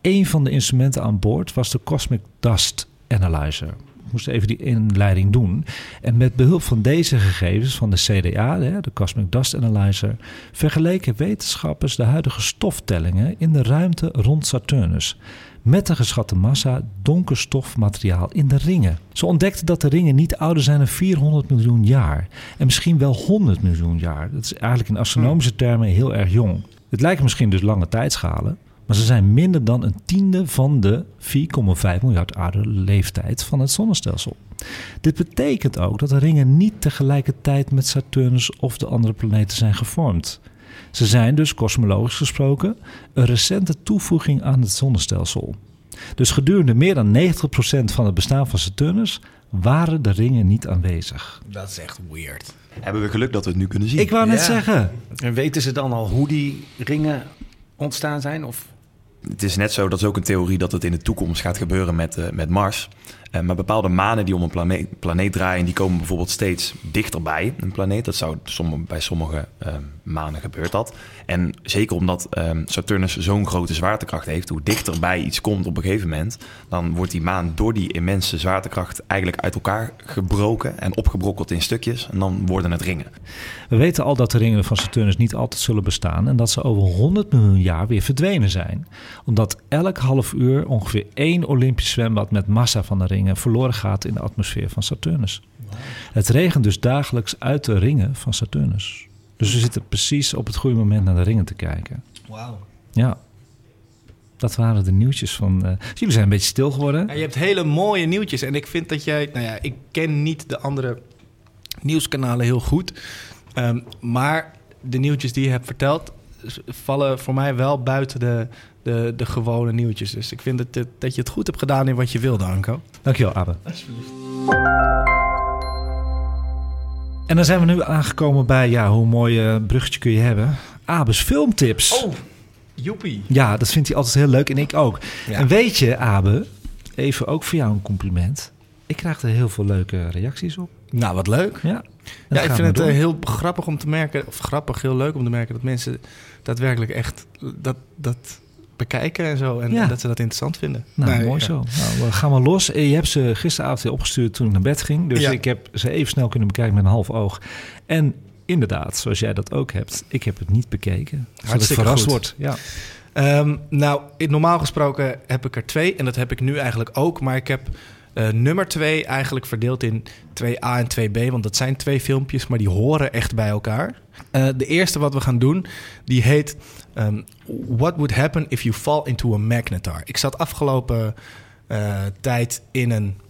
Een van de instrumenten aan boord was de Cosmic Dust Analyzer. Ik moest even die inleiding doen. En met behulp van deze gegevens van de CDA, de Cosmic Dust Analyzer, vergeleken wetenschappers de huidige stoftellingen in de ruimte rond Saturnus met de geschatte massa donker stofmateriaal in de ringen. Ze ontdekten dat de ringen niet ouder zijn dan 400 miljoen jaar en misschien wel 100 miljoen jaar. Dat is eigenlijk in astronomische termen heel erg jong. Het lijken misschien dus lange tijdschalen, maar ze zijn minder dan een tiende van de 4,5 miljard oude leeftijd van het zonnestelsel. Dit betekent ook dat de ringen niet tegelijkertijd met Saturnus of de andere planeten zijn gevormd. Ze zijn dus kosmologisch gesproken een recente toevoeging aan het zonnestelsel. Dus gedurende meer dan 90% van het bestaan van Saturnus waren de ringen niet aanwezig. Dat is echt weird. Hebben we geluk dat we het nu kunnen zien? Ik wou net Ja. zeggen. En weten ze dan al hoe die ringen ontstaan zijn? Of Het is net zo, dat is ook een theorie dat het in de toekomst gaat gebeuren met, eh, met Mars. Eh, maar bepaalde manen die om een planeet, draaien, die komen bijvoorbeeld steeds dichterbij een planeet. Dat zou bij sommige eh, manen gebeurt dat. En zeker omdat eh, Saturnus zo'n grote zwaartekracht heeft, hoe dichterbij iets komt op een gegeven moment, dan wordt die maan door die immense zwaartekracht eigenlijk uit elkaar gebroken en opgebrokkeld in stukjes. En dan worden het ringen. We weten al dat de ringen van Saturnus niet altijd zullen bestaan en dat ze over 100 miljoen jaar weer verdwenen zijn. Omdat elk half uur ongeveer één Olympisch zwembad met massa van de verloren gaat in de atmosfeer van Saturnus. Het regent dus dagelijks uit de ringen van Saturnus. Dus we zitten precies op het goede moment naar de ringen te kijken. Wauw. Ja, dat waren de nieuwtjes van. eh, jullie zijn een beetje stil geworden. Ja, je hebt hele mooie nieuwtjes. En ik vind dat jij... Nou ja, ik ken niet de andere nieuwskanalen heel goed. Ehm, maar de nieuwtjes die je hebt verteld... vallen voor mij wel buiten de, de, de gewone nieuwtjes. Dus ik vind dat, het- dat je het goed hebt gedaan in wat je wilde, Anko. Dankjewel, Abe. En dan zijn we nu aangekomen bij, ja, hoe mooi eh, bruggetje kun je hebben? Abe's filmtips. Oh, joepie. Ja, dat vindt hij altijd heel leuk en ik ook. Ja. En weet je, Abe, even ook voor jou een compliment. Ik krijg er heel veel leuke reacties op. Nou, wat leuk. Ja, Ja, ik vind het eh, heel grappig om te merken, of grappig, heel leuk om te merken dat mensen daadwerkelijk echt dat, dat bekijken en zo. En Ja. dat ze dat interessant vinden. Nou, Nee, mooi ja. zo. Nou, we gaan maar los. Eh, Je hebt ze gisteravond weer opgestuurd toen ik naar bed ging. Dus Ja. ik heb ze even snel kunnen bekijken met een half oog. En inderdaad, zoals jij dat ook hebt, ik heb het niet bekeken. Zodat ik Hartstikke verrast goed. word. Ja. Ehm, nou, in- normaal gesproken heb ik er twee. En dat heb ik nu eigenlijk ook. Maar ik heb eh, nummer twee eigenlijk verdeeld in 2A en 2B. Want dat zijn twee filmpjes, maar die horen echt bij elkaar. Eh, de eerste wat we gaan doen, die heet... ehm, What would happen if you fall into a magnetar? Ik zat afgelopen eh, tijd in een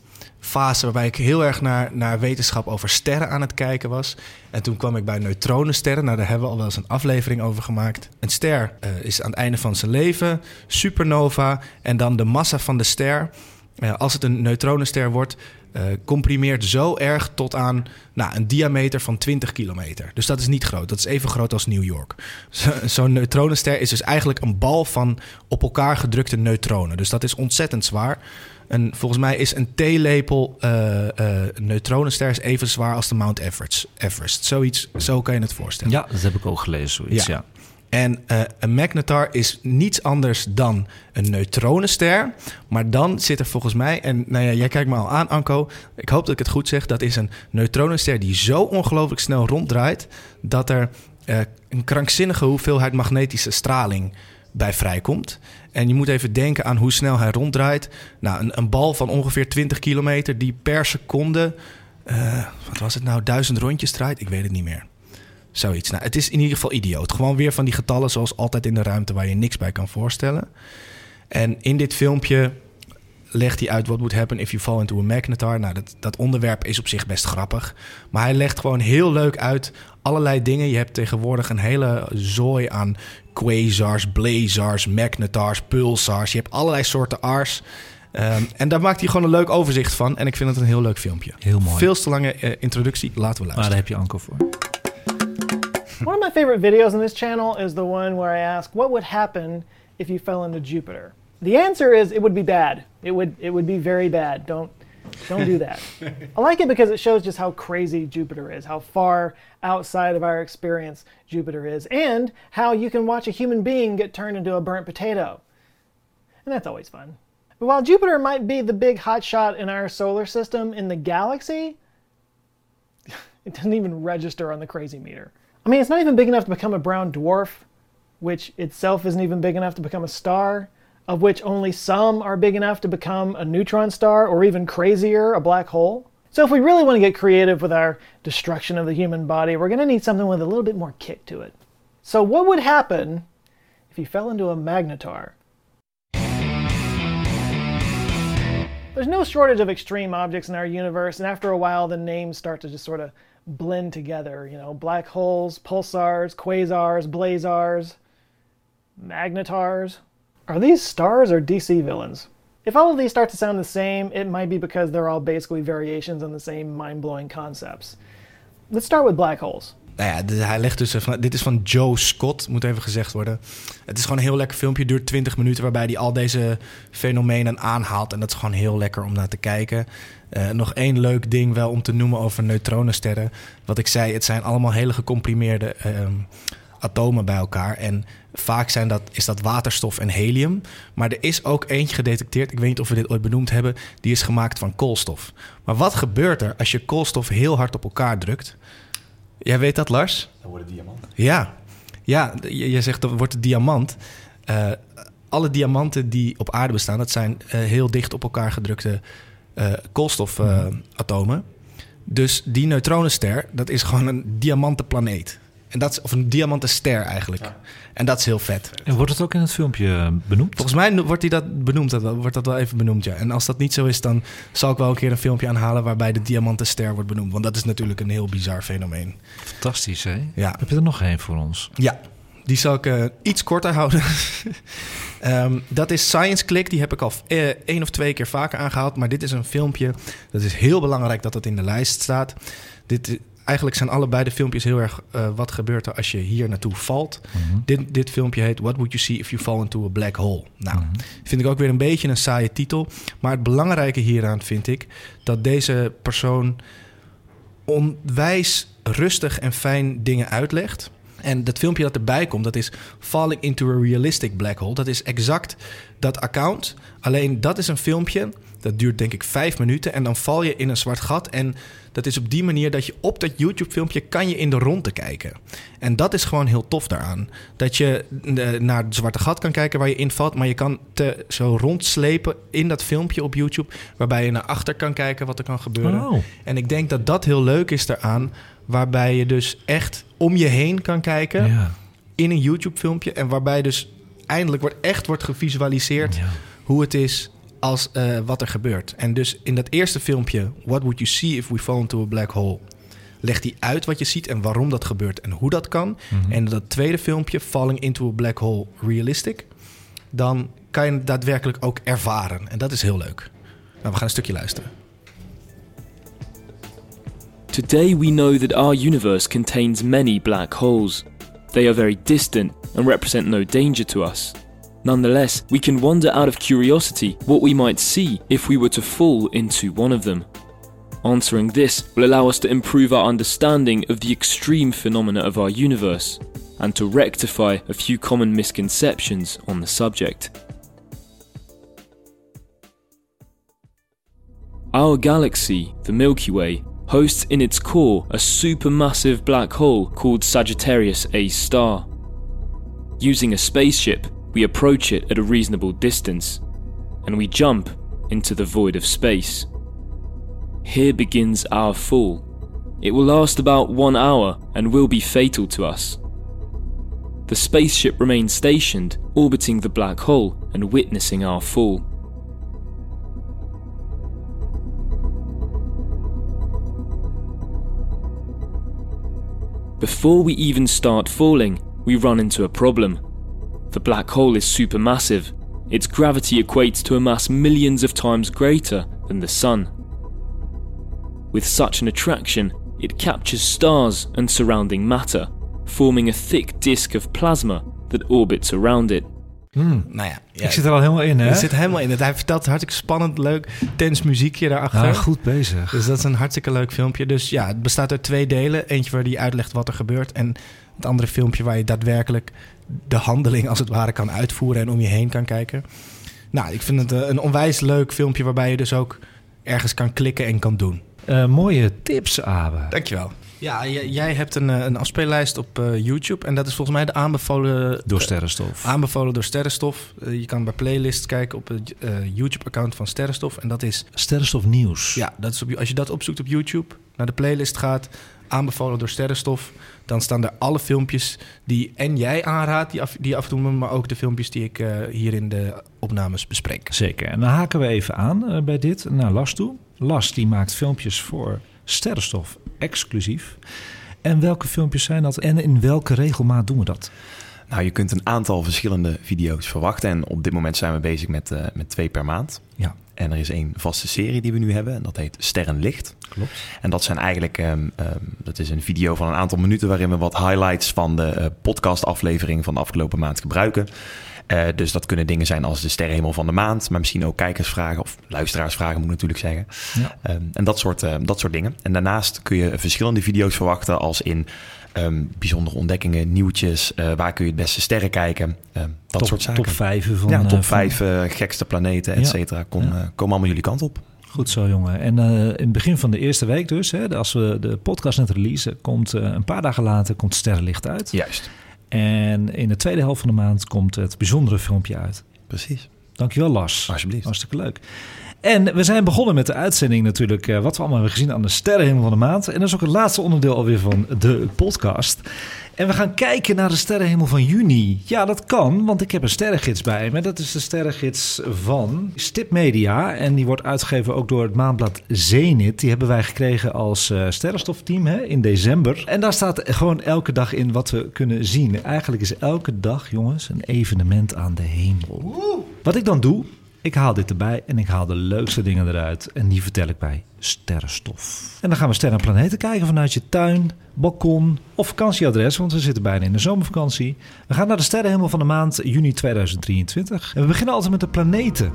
fase waarbij ik heel erg naar, naar wetenschap over sterren aan het kijken was. En toen kwam ik bij neutronensterren. Nou, daar hebben we al wel eens een aflevering over gemaakt. Een ster is aan het einde van zijn leven, supernova. En dan de massa van de ster, als het een neutronenster wordt, eh, comprimeert zo erg tot aan nou, een diameter van 20 kilometer. Dus dat is niet groot. Dat is even groot als New York. Zo- Zo'n neutronenster is dus eigenlijk een bal van op elkaar gedrukte neutronen. Dus dat is ontzettend zwaar. En volgens mij is een theelepel eh eh, neutronenster is even zwaar als de Mount Everest. Everest. Zoiets, zo kan je het voorstellen. ja, dat heb ik ook gelezen. Zoiets, Ja. ja. En eh, een magnetar is niets anders dan een neutronenster. Maar dan zit er volgens mij, en nou ja, jij kijkt me al aan, Anko. Ik hoop dat ik het goed zeg. Dat is een neutronenster die zo ongelooflijk snel ronddraait. dat er eh, een krankzinnige hoeveelheid magnetische straling bij vrijkomt. En je moet even denken aan hoe snel hij ronddraait. Nou, een, een bal van ongeveer 20 kilometer die per seconde. eh, wat was het nou? Duizend rondjes draait? Ik weet het niet meer. Zoiets. Nou, het is in ieder geval idioot. Gewoon weer van die getallen zoals altijd in de ruimte waar je niks bij kan voorstellen. En in dit filmpje legt hij uit what would happen if you fall into a magnetar. Nou, dat, dat onderwerp is op zich best grappig. Maar hij legt gewoon heel leuk uit allerlei dingen. Je hebt tegenwoordig een hele zooi aan quasars, blazars, magnetars, pulsars. Je hebt allerlei soorten ars. Ehm, en daar maakt hij gewoon een leuk overzicht van. En ik vind het een heel leuk filmpje. Heel mooi. Veel te lange eh, introductie. Laten we Maar daar luisteren. heb je Anko voor. One of my favorite videos on this channel is the one where I ask what would happen if you fell into Jupiter. The answer is it would be bad. It would it would be very bad. Don't don't do that. I like it because it shows just how crazy Jupiter is, how far outside of our experience Jupiter is, and how you can watch a human being get turned into a burnt potato. And that's always fun. But while Jupiter might be the big hotshot in our solar system in the galaxy, it doesn't even register on the crazy meter. I mean, it's not even big enough to become a brown dwarf, which itself isn't even big enough to become a star, of which only some are big enough to become a neutron star, or even crazier, a black hole. So, if we really want to get creative with our destruction of the human body, we're going to need something with a little bit more kick to it. So, what would happen if you fell into a magnetar? There's no shortage of extreme objects in our universe, and after a while, the names start to just sort of blend together. You know, black holes, pulsars, quasars, blazars, magnetars. Are these stars or DC villains? If all of these start to sound the same, it might be because they're all basically variations on the same mind blowing concepts. Let's start with black holes. Nou ja, hij legt dus even, dit is van Joe Scott, moet even gezegd worden. Het is gewoon een heel lekker filmpje, duurt 20 minuten, waarbij hij al deze fenomenen aanhaalt. En dat is gewoon heel lekker om naar te kijken. Eh, nog één leuk ding wel om te noemen over neutronensterren. Wat ik zei, het zijn allemaal hele gecomprimeerde ehm, atomen bij elkaar. En vaak zijn dat, is dat waterstof en helium. Maar er is ook eentje gedetecteerd, ik weet niet of we dit ooit benoemd hebben, die is gemaakt van koolstof. Maar wat gebeurt er als je koolstof heel hard op elkaar drukt? Jij weet dat, Lars? Dan wordt het diamant. Ja, ja je, je zegt dat wordt het diamant. Eh, alle diamanten die op aarde bestaan, dat zijn eh, heel dicht op elkaar gedrukte koolstofatomen. dus die neutronenster, dat is gewoon een diamantenplaneet. En dat is, of een diamantenster eigenlijk. En dat is heel vet. En wordt het ook in het filmpje eh, benoemd? Volgens mij wordt die dat benoemd, dat, wordt dat wel even benoemd, ja. En als dat niet zo is, dan zal ik wel een keer een filmpje aanhalen waarbij de diamantenster wordt benoemd. Want dat is natuurlijk een heel bizar fenomeen. Fantastisch, hè? Ja. Heb je er nog één voor ons? Ja, die zal ik eh, iets korter houden. Ehm, dat is Science Click. Die heb ik al eh, één of twee keer vaker aangehaald. Maar dit is een filmpje. Dat is heel belangrijk dat het in de lijst staat. Dit, eh, eigenlijk zijn allebei de filmpjes heel erg... eh, wat gebeurt er als je hier naartoe valt? dit, dit filmpje heet What Would You See If You Fall Into a Black Hole? Nou, vind ik ook weer een beetje een saaie titel. Maar het belangrijke hieraan vind ik... dat deze persoon onwijs rustig en fijn dingen uitlegt. En dat filmpje dat erbij komt, dat is Falling into a Realistic Black Hole. Dat is exact dat account. Alleen dat is een filmpje, dat duurt denk ik vijf minuten. En dan val je in een zwart gat. En dat is op die manier dat je op dat YouTube-filmpje kan je in de ronde kijken. En dat is gewoon heel tof daaraan. Dat je eh, naar het zwarte gat kan kijken waar je invalt. Maar je kan te, zo rondslepen in dat filmpje op YouTube. Waarbij je naar achter kan kijken wat er kan gebeuren. Oh. En ik denk dat dat heel leuk is daaraan. Waarbij je dus echt om je heen kan kijken Ja. in een YouTube-filmpje. En waarbij dus eindelijk wordt, echt wordt gevisualiseerd Ja. hoe het is als eh, wat er gebeurt. En dus in dat eerste filmpje, What Would You See If We Fall Into a Black Hole? Legt hij uit wat je ziet en waarom dat gebeurt en hoe dat kan. Mhm. En dat tweede filmpje, Falling Into a Black Hole Realistic, dan kan je het daadwerkelijk ook ervaren. En dat is heel leuk. Nou, we gaan een stukje luisteren. Today we know that our universe contains many black holes. They are very distant and represent no danger to us. Nonetheless, we can wonder out of curiosity what we might see if we were to fall into one of them. Answering this will allow us to improve our understanding of the extreme phenomena of our universe and to rectify a few common misconceptions on the subject. Our galaxy, the Milky Way, hosts in its core a supermassive black hole called Sagittarius A star. Using a spaceship, we approach it at a reasonable distance, and we jump into the void of space. Here begins our fall. It will last about one hour and will be fatal to us. The spaceship remains stationed, orbiting the black hole and witnessing our fall. Before we even start falling, we run into a problem. The black hole is supermassive. Its gravity equates to a mass millions of times greater than the Sun. With such an attraction, it captures stars and surrounding matter, forming a thick disk of plasma that orbits around it. Nou ja, ja, Ik zit er al helemaal in, hè? er zit helemaal in. Hij vertelt hartstikke spannend, leuk, tens muziekje daarachter. Ah, goed bezig. Dus dat is een hartstikke leuk filmpje. Dus ja, het bestaat uit twee delen. Eentje waar hij uitlegt wat er gebeurt. En het andere filmpje waar je daadwerkelijk de handeling als het ware kan uitvoeren en om je heen kan kijken. Nou, ik vind het eh, een onwijs leuk filmpje waarbij je dus ook ergens kan klikken en kan doen. Eh, mooie tips, Abe. Dankjewel. Ja, jij hebt een, eh, een afspeellijst op eh, YouTube. En dat is volgens mij de aanbevolen... Door Sterrenstof. Aanbevolen door Sterrenstof. Eh, je kan bij playlists kijken op het eh, YouTube-account van Sterrenstof. En dat is Sterrenstof Nieuws. ja, dat is op, als je dat opzoekt op YouTube, naar de playlist gaat, aanbevolen door Sterrenstof, dan staan er alle filmpjes die en jij aanraadt, die, af, die af en toe, maar ook de filmpjes die ik eh, hier in de opnames bespreek. Zeker. En dan haken we even aan eh, bij dit naar Las toe. Las die maakt filmpjes voor Sterrenstof exclusief. En welke filmpjes zijn dat en in welke regelmaat doen we dat? Nou, je kunt een aantal verschillende video's verwachten. En op dit moment zijn we bezig met, eh, met twee per maand. Ja. En er is één vaste serie die we nu hebben. En dat heet Sterrenlicht. Klopt. En dat zijn eigenlijk, ehm, ehm, dat is een video van een aantal minuten waarin we wat highlights van de eh, podcastaflevering van de afgelopen maand gebruiken. Eh, dus dat kunnen dingen zijn als de sterrenhemel van de maand, maar misschien ook kijkersvragen of luisteraarsvragen moet ik natuurlijk zeggen. Ja. Ehm, en dat soort, ehm, dat soort dingen. En daarnaast kun je verschillende video's verwachten als in ehm, bijzondere ontdekkingen, nieuwtjes, eh, waar kun je het beste sterren kijken, dat top, soort zaken. Top 5 van... ja, eh, top van- 5 gekste planeten, et cetera, kom, Ja. eh, allemaal jullie kant op. Goed zo, jongen. En eh, in het begin van de eerste week dus, hè, als we de podcast net releasen, komt eh, een paar dagen later komt Sterrenlicht uit. Juist, En in de tweede helft van de maand komt het bijzondere filmpje uit. precies. Dankjewel, Lars. Alsjeblieft. Hartstikke leuk. En we zijn begonnen met de uitzending natuurlijk, eh, wat we allemaal hebben gezien aan de sterrenhemel van de maand. En dat is ook het laatste onderdeel alweer van de podcast. En we gaan kijken naar de sterrenhemel van juni. Ja, dat kan, want ik heb een sterrengids bij me. Dat is de sterrengids van Stip Media. En die wordt uitgegeven ook door het maandblad Zenit. Die hebben wij gekregen als eh sterrenstofteam hè, in december. En daar staat gewoon elke dag in wat we kunnen zien. Eigenlijk is elke dag, jongens, een evenement aan de hemel. Wat ik dan doe, ik haal dit erbij en ik haal de leukste dingen eruit. En die vertel ik bij Sterrenstof. En dan gaan we sterren en planeten kijken vanuit je tuin, balkon of vakantieadres. Want we zitten bijna in de zomervakantie. We gaan naar de sterrenhemel van de maand juni 2023. En we beginnen altijd met de planeten.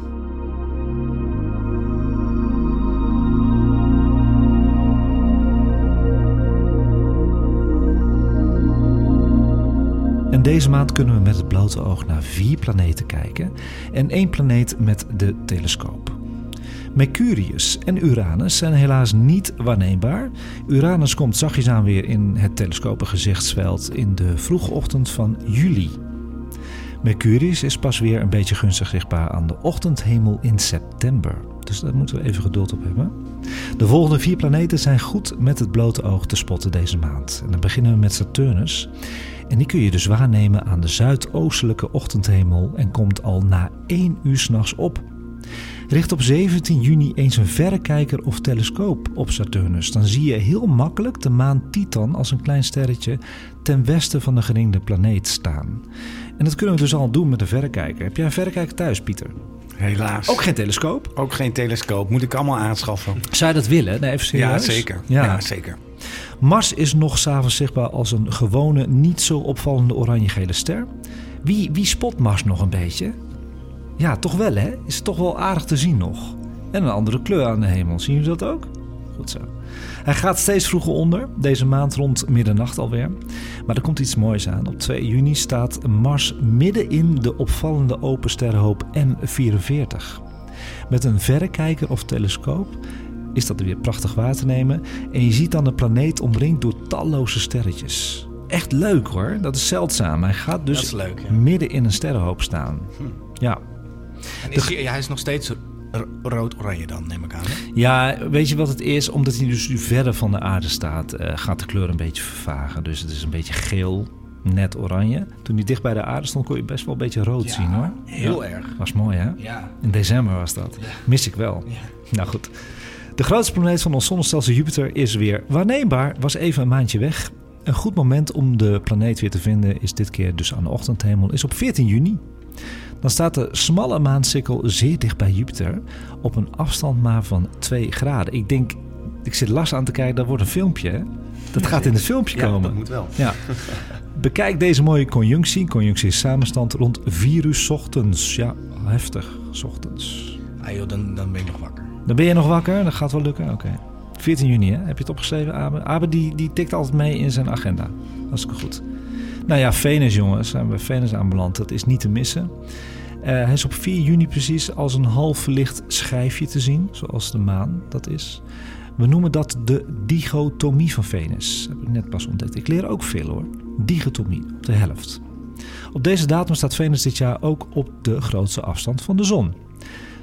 En deze maand kunnen we met het blote oog naar vier planeten kijken en één planeet met de telescoop. Mercurius en Uranus zijn helaas niet waarneembaar. Uranus komt zachtjes aan weer in het telescopengezichtsveld in de vroege ochtend van juli. Mercurius is pas weer een beetje gunstig zichtbaar aan de ochtendhemel in september. Dus daar moeten we even geduld op hebben. De volgende vier planeten zijn goed met het blote oog te spotten deze maand. En dan beginnen we met Saturnus. En die kun je dus waarnemen aan de zuidoostelijke ochtendhemel en komt al na 1 uur s'nachts op. Richt op 17 juni eens een verrekijker of telescoop op Saturnus. Dan zie je heel makkelijk de maan Titan als een klein sterretje ten westen van de geringde planeet staan. En dat kunnen we dus al doen met een verrekijker. Heb jij een verrekijker thuis, Pieter? Helaas. Ook geen telescoop? Ook geen telescoop. Moet ik allemaal aanschaffen. Zou je dat willen? Nee, even Ja, serieus? zeker. Ja. Ja, zeker. Mars is nog s'avonds zichtbaar als een gewone, niet zo opvallende oranje-gele ster. Wie, wie spot Mars nog een beetje? Ja, toch wel hè? Is het toch wel aardig te zien nog. En een andere kleur aan de hemel. Zien jullie dat ook? Goed zo. Hij gaat steeds vroeger onder, deze maand rond middernacht alweer. Maar er komt iets moois aan. Op 2 juni staat Mars midden in de opvallende open sterrenhoop M44. Met een verrekijker of telescoop is dat weer prachtig waar te nemen. En je ziet dan de planeet omringd door talloze sterretjes. Echt leuk hoor, dat is zeldzaam. Hij gaat dus leuk, ja. midden in een sterrenhoop staan. Ja. En is hij, hij is nog steeds rood-oranje dan, neem ik aan. Hè? ja, weet je wat het is? Omdat hij dus nu verder van de aarde staat, eh, gaat de kleur een beetje vervagen. Dus het is een beetje geel, net oranje. Toen hij dicht bij de aarde stond, kon je best wel een beetje rood Ja, zien hoor. heel Ja. erg. Was mooi hè? Ja. In december was dat. Mis ik wel. Nou goed. De grootste planeet van ons zonnestelsel Jupiter is weer waarneembaar. Was even een maandje weg. Een goed moment om de planeet weer te vinden is dit keer dus aan de ochtendhemel, is op 14 juni. Dan staat de smalle maansikkel zeer dicht bij Jupiter op een afstand maar van 2 graden. Ik denk, ik zit Lars aan te kijken, dat wordt een filmpje. Hè? Dat gaat in het filmpje Ja, komen. dat moet wel. Ja. Bekijk deze mooie conjunctie. Conjunctie is samenstand rond 4 uur 's ochtends. Ja, heftig, 's ochtends. Ah joh, dan, dan ben ik nog wakker. Dan ben je nog wakker? Dat gaat wel lukken? Oké. 14 juni, hè? Heb je het opgeschreven, Abe? Abe die, die tikt altijd mee in zijn agenda. Hartstikke goed. Nou ja, Venus, jongens. Zijn we Venus aanbeland. Dat is niet te missen. Eh, hij is op 4 juni precies als een half verlicht schijfje te zien. Zoals de maan dat is. We noemen dat de dichotomie van Venus. Heb ik net pas ontdekt. Ik leer ook veel hoor. Dichotomie, op de helft. Op deze datum staat Venus dit jaar ook op de grootste afstand van de zon.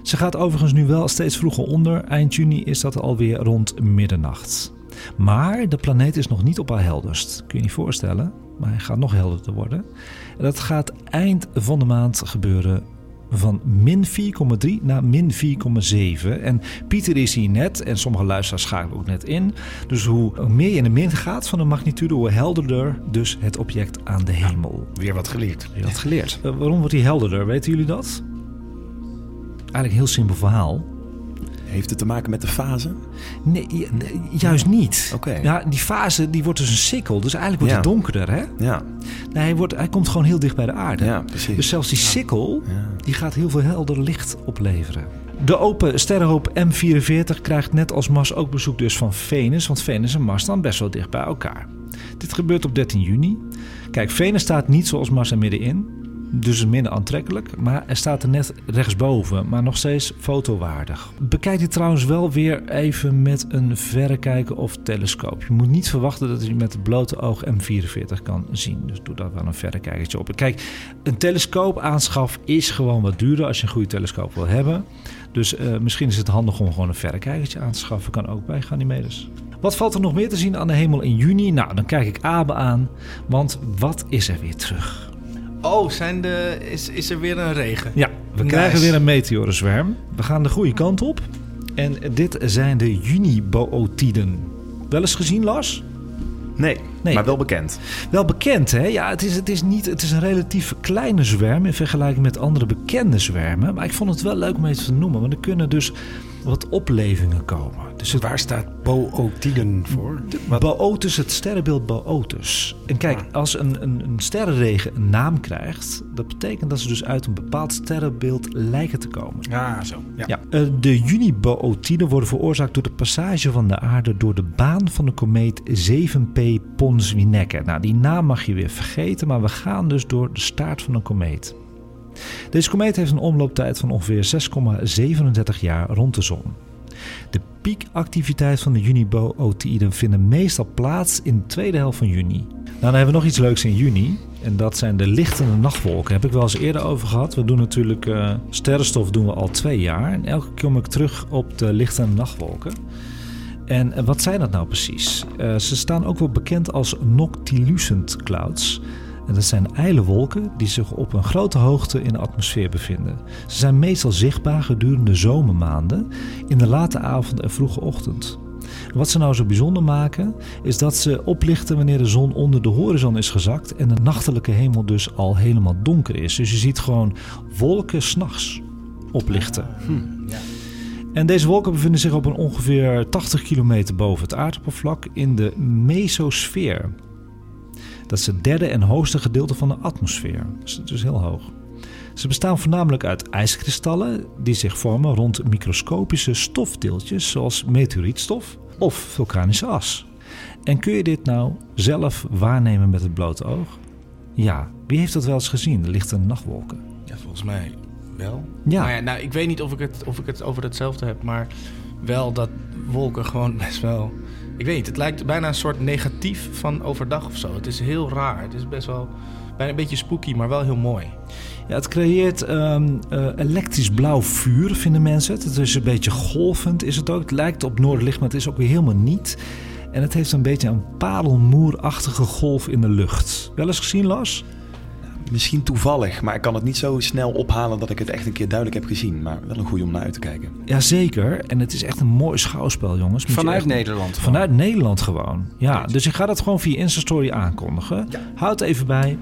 Ze gaat overigens nu wel steeds vroeger onder. Eind juni is dat alweer rond middernacht. Maar de planeet is nog niet op haar helderst. Kun je je niet voorstellen, maar hij gaat nog helderder worden. En dat gaat eind van de maand gebeuren van min 4,3 naar min 4,7. En Pieter is hier net, en sommige luisteraars schakelen ook net in. Dus hoe meer je in de min gaat van de magnitude, hoe helderder dus het object aan de hemel. Weer wat geleerd. Je had geleerd. Eh, waarom wordt hij helderder? Weten jullie dat? Eigenlijk een heel simpel verhaal. Heeft het te maken met de fase? Nee, ju- nee, juist niet. Oké. Ja, die fase die wordt dus een sikkel. Dus eigenlijk wordt Ja. hij donkerder, hè? Ja, Nee, hij, wordt, hij komt gewoon heel dicht bij de aarde. ja precies. Dus zelfs die sikkel, Ja. die gaat heel veel helder licht opleveren. De open sterrenhoop M44 krijgt net als Mars ook bezoek dus van Venus. Want Venus en Mars staan best wel dicht bij elkaar. Dit gebeurt op 13 juni. Kijk, Venus staat niet zoals Mars er middenin. Dus minder aantrekkelijk. Maar er staat er net rechtsboven. Maar nog steeds fotowaardig. Bekijk dit trouwens wel weer even met een verrekijker of telescoop. Je moet niet verwachten dat je met het blote oog M44 kan zien. Dus doe daar wel een verrekijkertje op. Kijk, een telescoop aanschaf is gewoon wat duurder als je een goede telescoop wil hebben. Dus eh, misschien is het handig om gewoon een verrekijkertje aan te schaffen. Kan ook bij Ganymedes. Wat valt er nog meer te zien aan de hemel in juni? Nou, dan kijk ik Abe aan. Want wat is er weer terug? Oh, zijn de, is, is er weer een regen? Ja, we Nice. krijgen weer een meteorenzwerm. We gaan de goede kant op. En dit zijn de Junibootiden. Wel eens gezien, Lars? Nee, Nee. maar wel bekend. Wel bekend, hè? Ja, het is, het is, niet, het is een relatief kleine zwerm in vergelijking met andere bekende zwermen. Maar ik vond het wel leuk om even te noemen, want er kunnen dus wat oplevingen komen. Dus het Waar staat Bootiden voor? Boötus, het sterrenbeeld Boötus. En kijk, als een, een, een sterrenregen een naam krijgt, dat betekent dat ze dus uit een bepaald sterrenbeeld lijken te komen. Ja, zo. Ja. Ja. eh, De Junibootiden worden veroorzaakt door de passage van de aarde door de baan van de komeet 7P Pons-Winnecke. Nou, die naam mag je weer vergeten, maar we gaan dus door de staart van een komeet. Deze komeet heeft een omlooptijd van ongeveer 6,37 jaar rond de zon. De piekactiviteit van de Junibootiden vinden meestal plaats in de tweede helft van juni. Nou, dan hebben we nog iets leuks in juni. En dat zijn de lichtende nachtwolken. Heb ik wel eens eerder over gehad. We doen natuurlijk eh, sterrenstof doen we al twee jaar. En elke keer kom ik terug op de lichtende nachtwolken. En wat zijn dat nou precies? Eh, ze staan ook wel bekend als noctilucent clouds. En dat zijn ijle wolken die zich op een grote hoogte in de atmosfeer bevinden. Ze zijn meestal zichtbaar gedurende zomermaanden, in de late avond en vroege ochtend. Wat ze nou zo bijzonder maken, is dat ze oplichten wanneer de zon onder de horizon is gezakt en de nachtelijke hemel dus al helemaal donker is. Dus je ziet gewoon wolken s'nachts oplichten. En deze wolken bevinden zich op een ongeveer 80 kilometer boven het aardoppervlak in de mesosfeer. Dat is het derde en hoogste gedeelte van de atmosfeer. Dus het is heel hoog. Ze bestaan voornamelijk uit ijskristallen die zich vormen rond microscopische stofdeeltjes zoals meteorietstof of vulkanische as. En kun je dit nou zelf waarnemen met het blote oog? Ja, wie heeft dat wel eens gezien, de lichte nachtwolken? Ja, volgens mij wel. Ja. Maar ja, nou, ik weet niet of ik, het, of ik het over hetzelfde heb, maar wel dat wolken gewoon best wel... Ik weet niet, het lijkt bijna een soort negatief van overdag of zo. Het is heel raar. Het is best wel bijna een beetje spooky, maar wel heel mooi. Ja, het creëert ehm, eh, elektrisch blauw vuur, vinden mensen het. Het is een beetje golvend, is het ook. Het lijkt op noorderlicht, maar het is ook weer helemaal niet. En het heeft een beetje een parelmoerachtige golf in de lucht. Wel eens gezien, Lars? Misschien toevallig, maar ik kan het niet zo snel ophalen dat ik het echt een keer duidelijk heb gezien. Maar wel een goede om naar uit te kijken. Jazeker. En het is echt een mooi schouwspel, jongens. Moet Vanuit echt- Nederland. gewoon. Vanuit Nederland gewoon. Ja, dus ik ga dat gewoon via Instastory aankondigen. Houd even bij.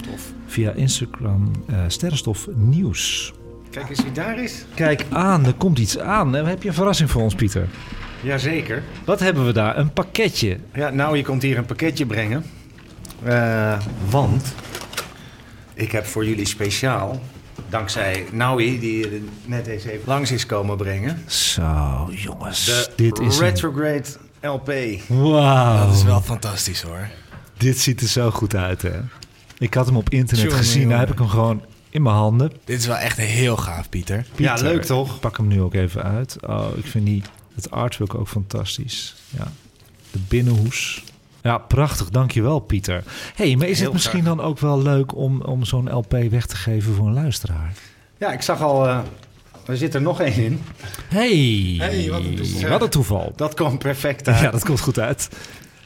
Via Instagram eh Sterrenstof Nieuws. Kijk eens wie daar is. Kijk aan, er komt iets aan. Eh, Heb je een verrassing voor ons, Pieter? Jazeker. Wat hebben we daar? Een pakketje. Ja, nou, je komt hier een pakketje brengen. Eh, want ik heb voor jullie speciaal, dankzij Naui, die er net eens even langs is komen brengen, Zo, jongens. de dit is een- Retrograde LP. Wauw. Dat is wel fantastisch hoor. Dit ziet er zo goed uit, hè? Ik had hem op internet gezien. Nou jongen. heb ik hem gewoon in mijn handen. Dit is wel echt heel gaaf, Pieter. Ja, leuk toch? Ik pak hem nu ook even uit. Oh, ik vind die, het artwork ook fantastisch. Ja. De binnenhoes. Ja, prachtig. Dankjewel, Pieter. hey, maar is Heel het misschien dan ook wel leuk om, om zo'n LP weg te geven voor een luisteraar? Ja, ik zag al, eh, er zit er nog één in. Hey, Hey, wat een toeval. wat een toeval. Dat komt perfect uit. Ja, dat komt goed uit.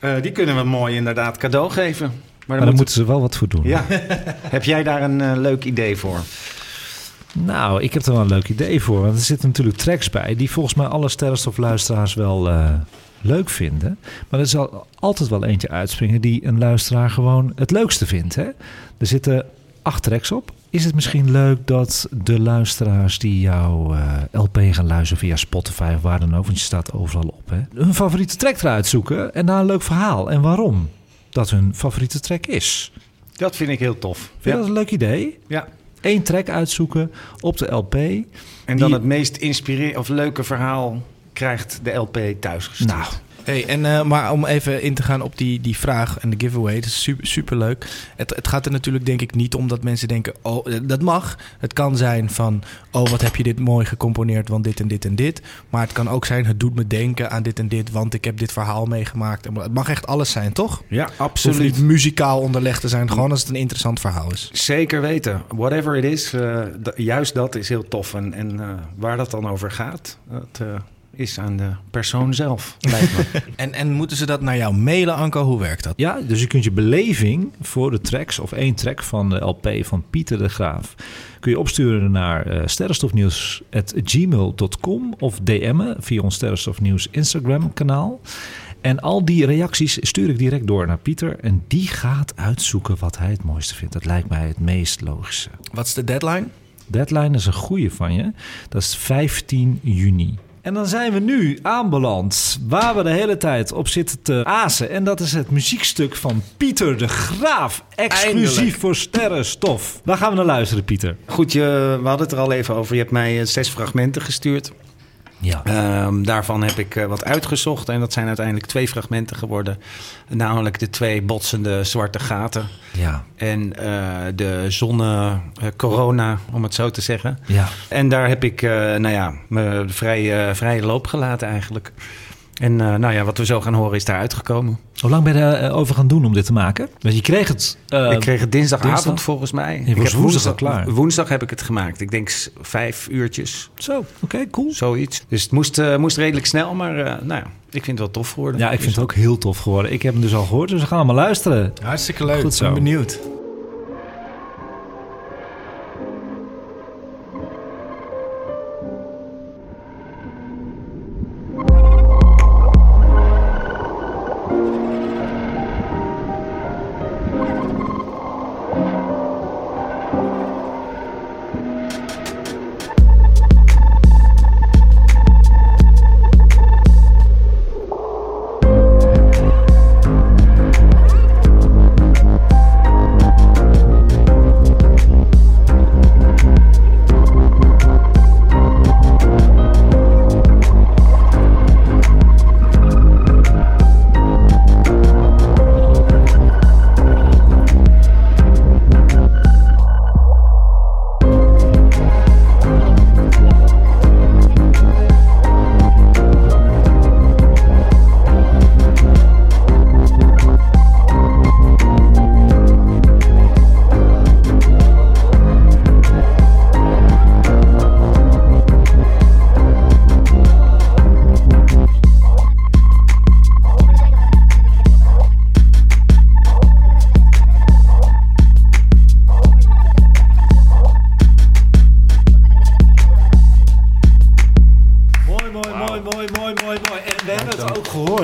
Eh, die kunnen we mooi inderdaad cadeau geven. Maar, Maar dan moet... moeten ze wel wat voor doen. Ja. heb jij daar een eh, leuk idee voor? Nou, ik heb er wel een leuk idee voor. Want er zitten natuurlijk tracks bij die volgens mij alle sterrenstofluisteraars wel leuk vinden. Maar er zal altijd wel eentje uitspringen die een luisteraar gewoon het leukste vindt. Hè? Er zitten acht tracks op. Is het misschien leuk dat de luisteraars die jouw eh, LP gaan luisteren via Spotify of waar dan ook, want je staat overal op, hè, hun favoriete track eruit zoeken en daar een leuk verhaal en waarom dat hun favoriete track is? Dat vind ik heel tof. Vind je Ja. dat een leuk idee? ja. Eén track uitzoeken op de LP. En Die- dan het meest inspirerende of leuke verhaal krijgt de LP thuisgestuurd. Nou, Hey, en, eh, maar om even in te gaan op die, die vraag en de giveaway, dat is super, super leuk. Het, het gaat er natuurlijk denk ik niet om dat mensen denken, oh, eh, dat mag. Het kan zijn van, oh, wat heb je dit mooi gecomponeerd, want dit en dit en dit. Maar het kan ook zijn, het doet me denken aan dit en dit, want ik heb dit verhaal meegemaakt. En Het mag echt alles zijn, toch? Ja, Het hoeft absoluut. niet muzikaal onderlegd te zijn, gewoon als het een interessant verhaal is. Zeker weten. Whatever it is, eh, d- juist dat is heel tof. En, en eh, waar dat dan over gaat, dat eh, is aan de persoon zelf, lijkt me. En, en moeten ze dat naar jou mailen, Anko? Hoe werkt dat? Ja, dus je kunt je beleving voor de tracks of één track van de LP van Pieter de Graaf kun je opsturen naar eh sterrenstofnieuws@gmail.com of DM'en via ons Sterrenstofnieuws Instagram kanaal. En al die reacties stuur ik direct door naar Pieter en die gaat uitzoeken wat hij het mooiste vindt. Dat lijkt mij het meest logische. Wat is de deadline? Deadline is een goede van je. Dat is 15 juni. En dan zijn we nu aanbeland waar we de hele tijd op zitten te azen. En dat is het muziekstuk van Pieter de Graaf. Exclusief Eindelijk. voor Sterrenstof. Waar gaan we naar luisteren, Pieter? Goed, je, we hadden het er al even over. Je hebt mij eh, zes fragmenten gestuurd. Ja. Ehm, daarvan heb ik eh, wat uitgezocht. En dat zijn uiteindelijk twee fragmenten geworden. Namelijk de twee botsende zwarte gaten. Ja. En eh, de zonne-corona, om het zo te zeggen. Ja. En daar heb ik, eh, nou ja, me vrij, eh, vrije loop gelaten eigenlijk. En eh, nou ja, wat we zo gaan horen is daar uitgekomen. Hoe lang ben je erover gaan doen om dit te maken? Want je kreeg het... eh, ik kreeg het dinsdagavond dinsdag? volgens mij. Je ik was heb woensdag klaar. Woensdag heb ik het gemaakt. Ik denk vijf uurtjes, Zo, oké, cool. zoiets. Dus het moest, eh, moest redelijk snel, maar eh, nou ja, ik vind het wel tof geworden. Ja, ik vind het ook heel tof geworden. Ik heb hem dus al gehoord, dus we gaan allemaal luisteren. Hartstikke leuk. Goed zo. Ik ben benieuwd.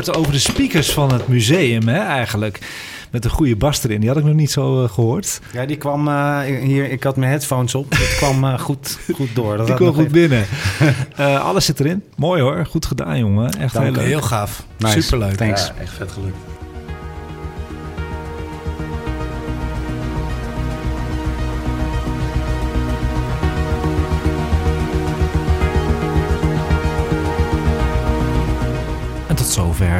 Gehoord over de speakers van het museum, hè, eigenlijk. Met een goede bas erin. Die had ik nog niet zo uh, gehoord. Ja, die kwam uh, hier. Ik had mijn headphones op. Het kwam uh, goed, goed door. Dat die kwam goed even... binnen. alles zit erin. Mooi hoor. Goed gedaan, jongen. Echt heel leuk. Heel gaaf. Nice. Superleuk. Thanks. Ja, echt vet gelukt.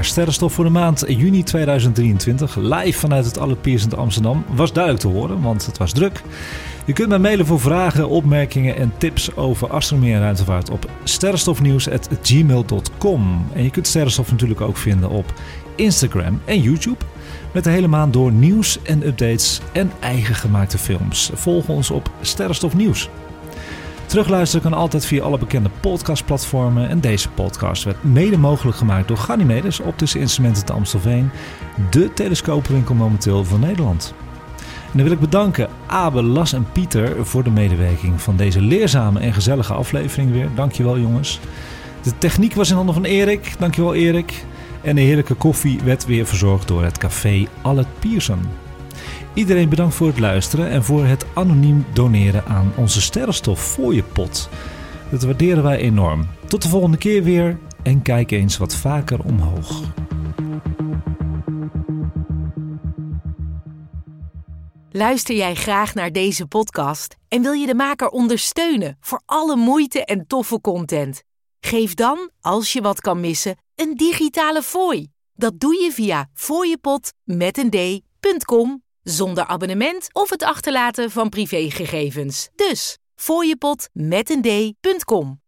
Sterrenstof voor de maand juni 2023. Live vanuit het Allerpiersend Amsterdam. Was duidelijk te horen, want het was druk. Je kunt mij mailen voor vragen, opmerkingen en tips over astronomie en ruimtevaart op sterrenstofnieuws.gmail.com. En je kunt Sterrenstof natuurlijk ook vinden op Instagram en YouTube. Met de hele maand door nieuws en updates en eigen gemaakte films. Volg ons op Sterrenstof Nieuws. Terugluisteren kan altijd via alle bekende podcastplatformen. En deze podcast werd mede mogelijk gemaakt door Ganymedes Optische Instrumenten te Amstelveen. De telescoopwinkel momenteel van Nederland. En dan wil ik bedanken Abe, Las en Pieter voor de medewerking van deze leerzame en gezellige aflevering weer. Dankjewel jongens. De techniek was in handen van Erik. Dankjewel Erik. En de heerlijke koffie werd weer verzorgd door het café Allet Pierson. Iedereen bedankt voor het luisteren en voor het anoniem doneren aan onze sterrenstof voor je pot. Dat waarderen wij enorm. Tot de volgende keer weer en kijk eens wat vaker omhoog. Luister jij graag naar deze podcast en wil je de maker ondersteunen voor alle moeite en toffe content? Geef dan, als je wat kan missen, een digitale fooi. Dat doe je via fooiepot met een d.com zonder abonnement of het achterlaten van privégegevens. Dus fooiepot met een d.com.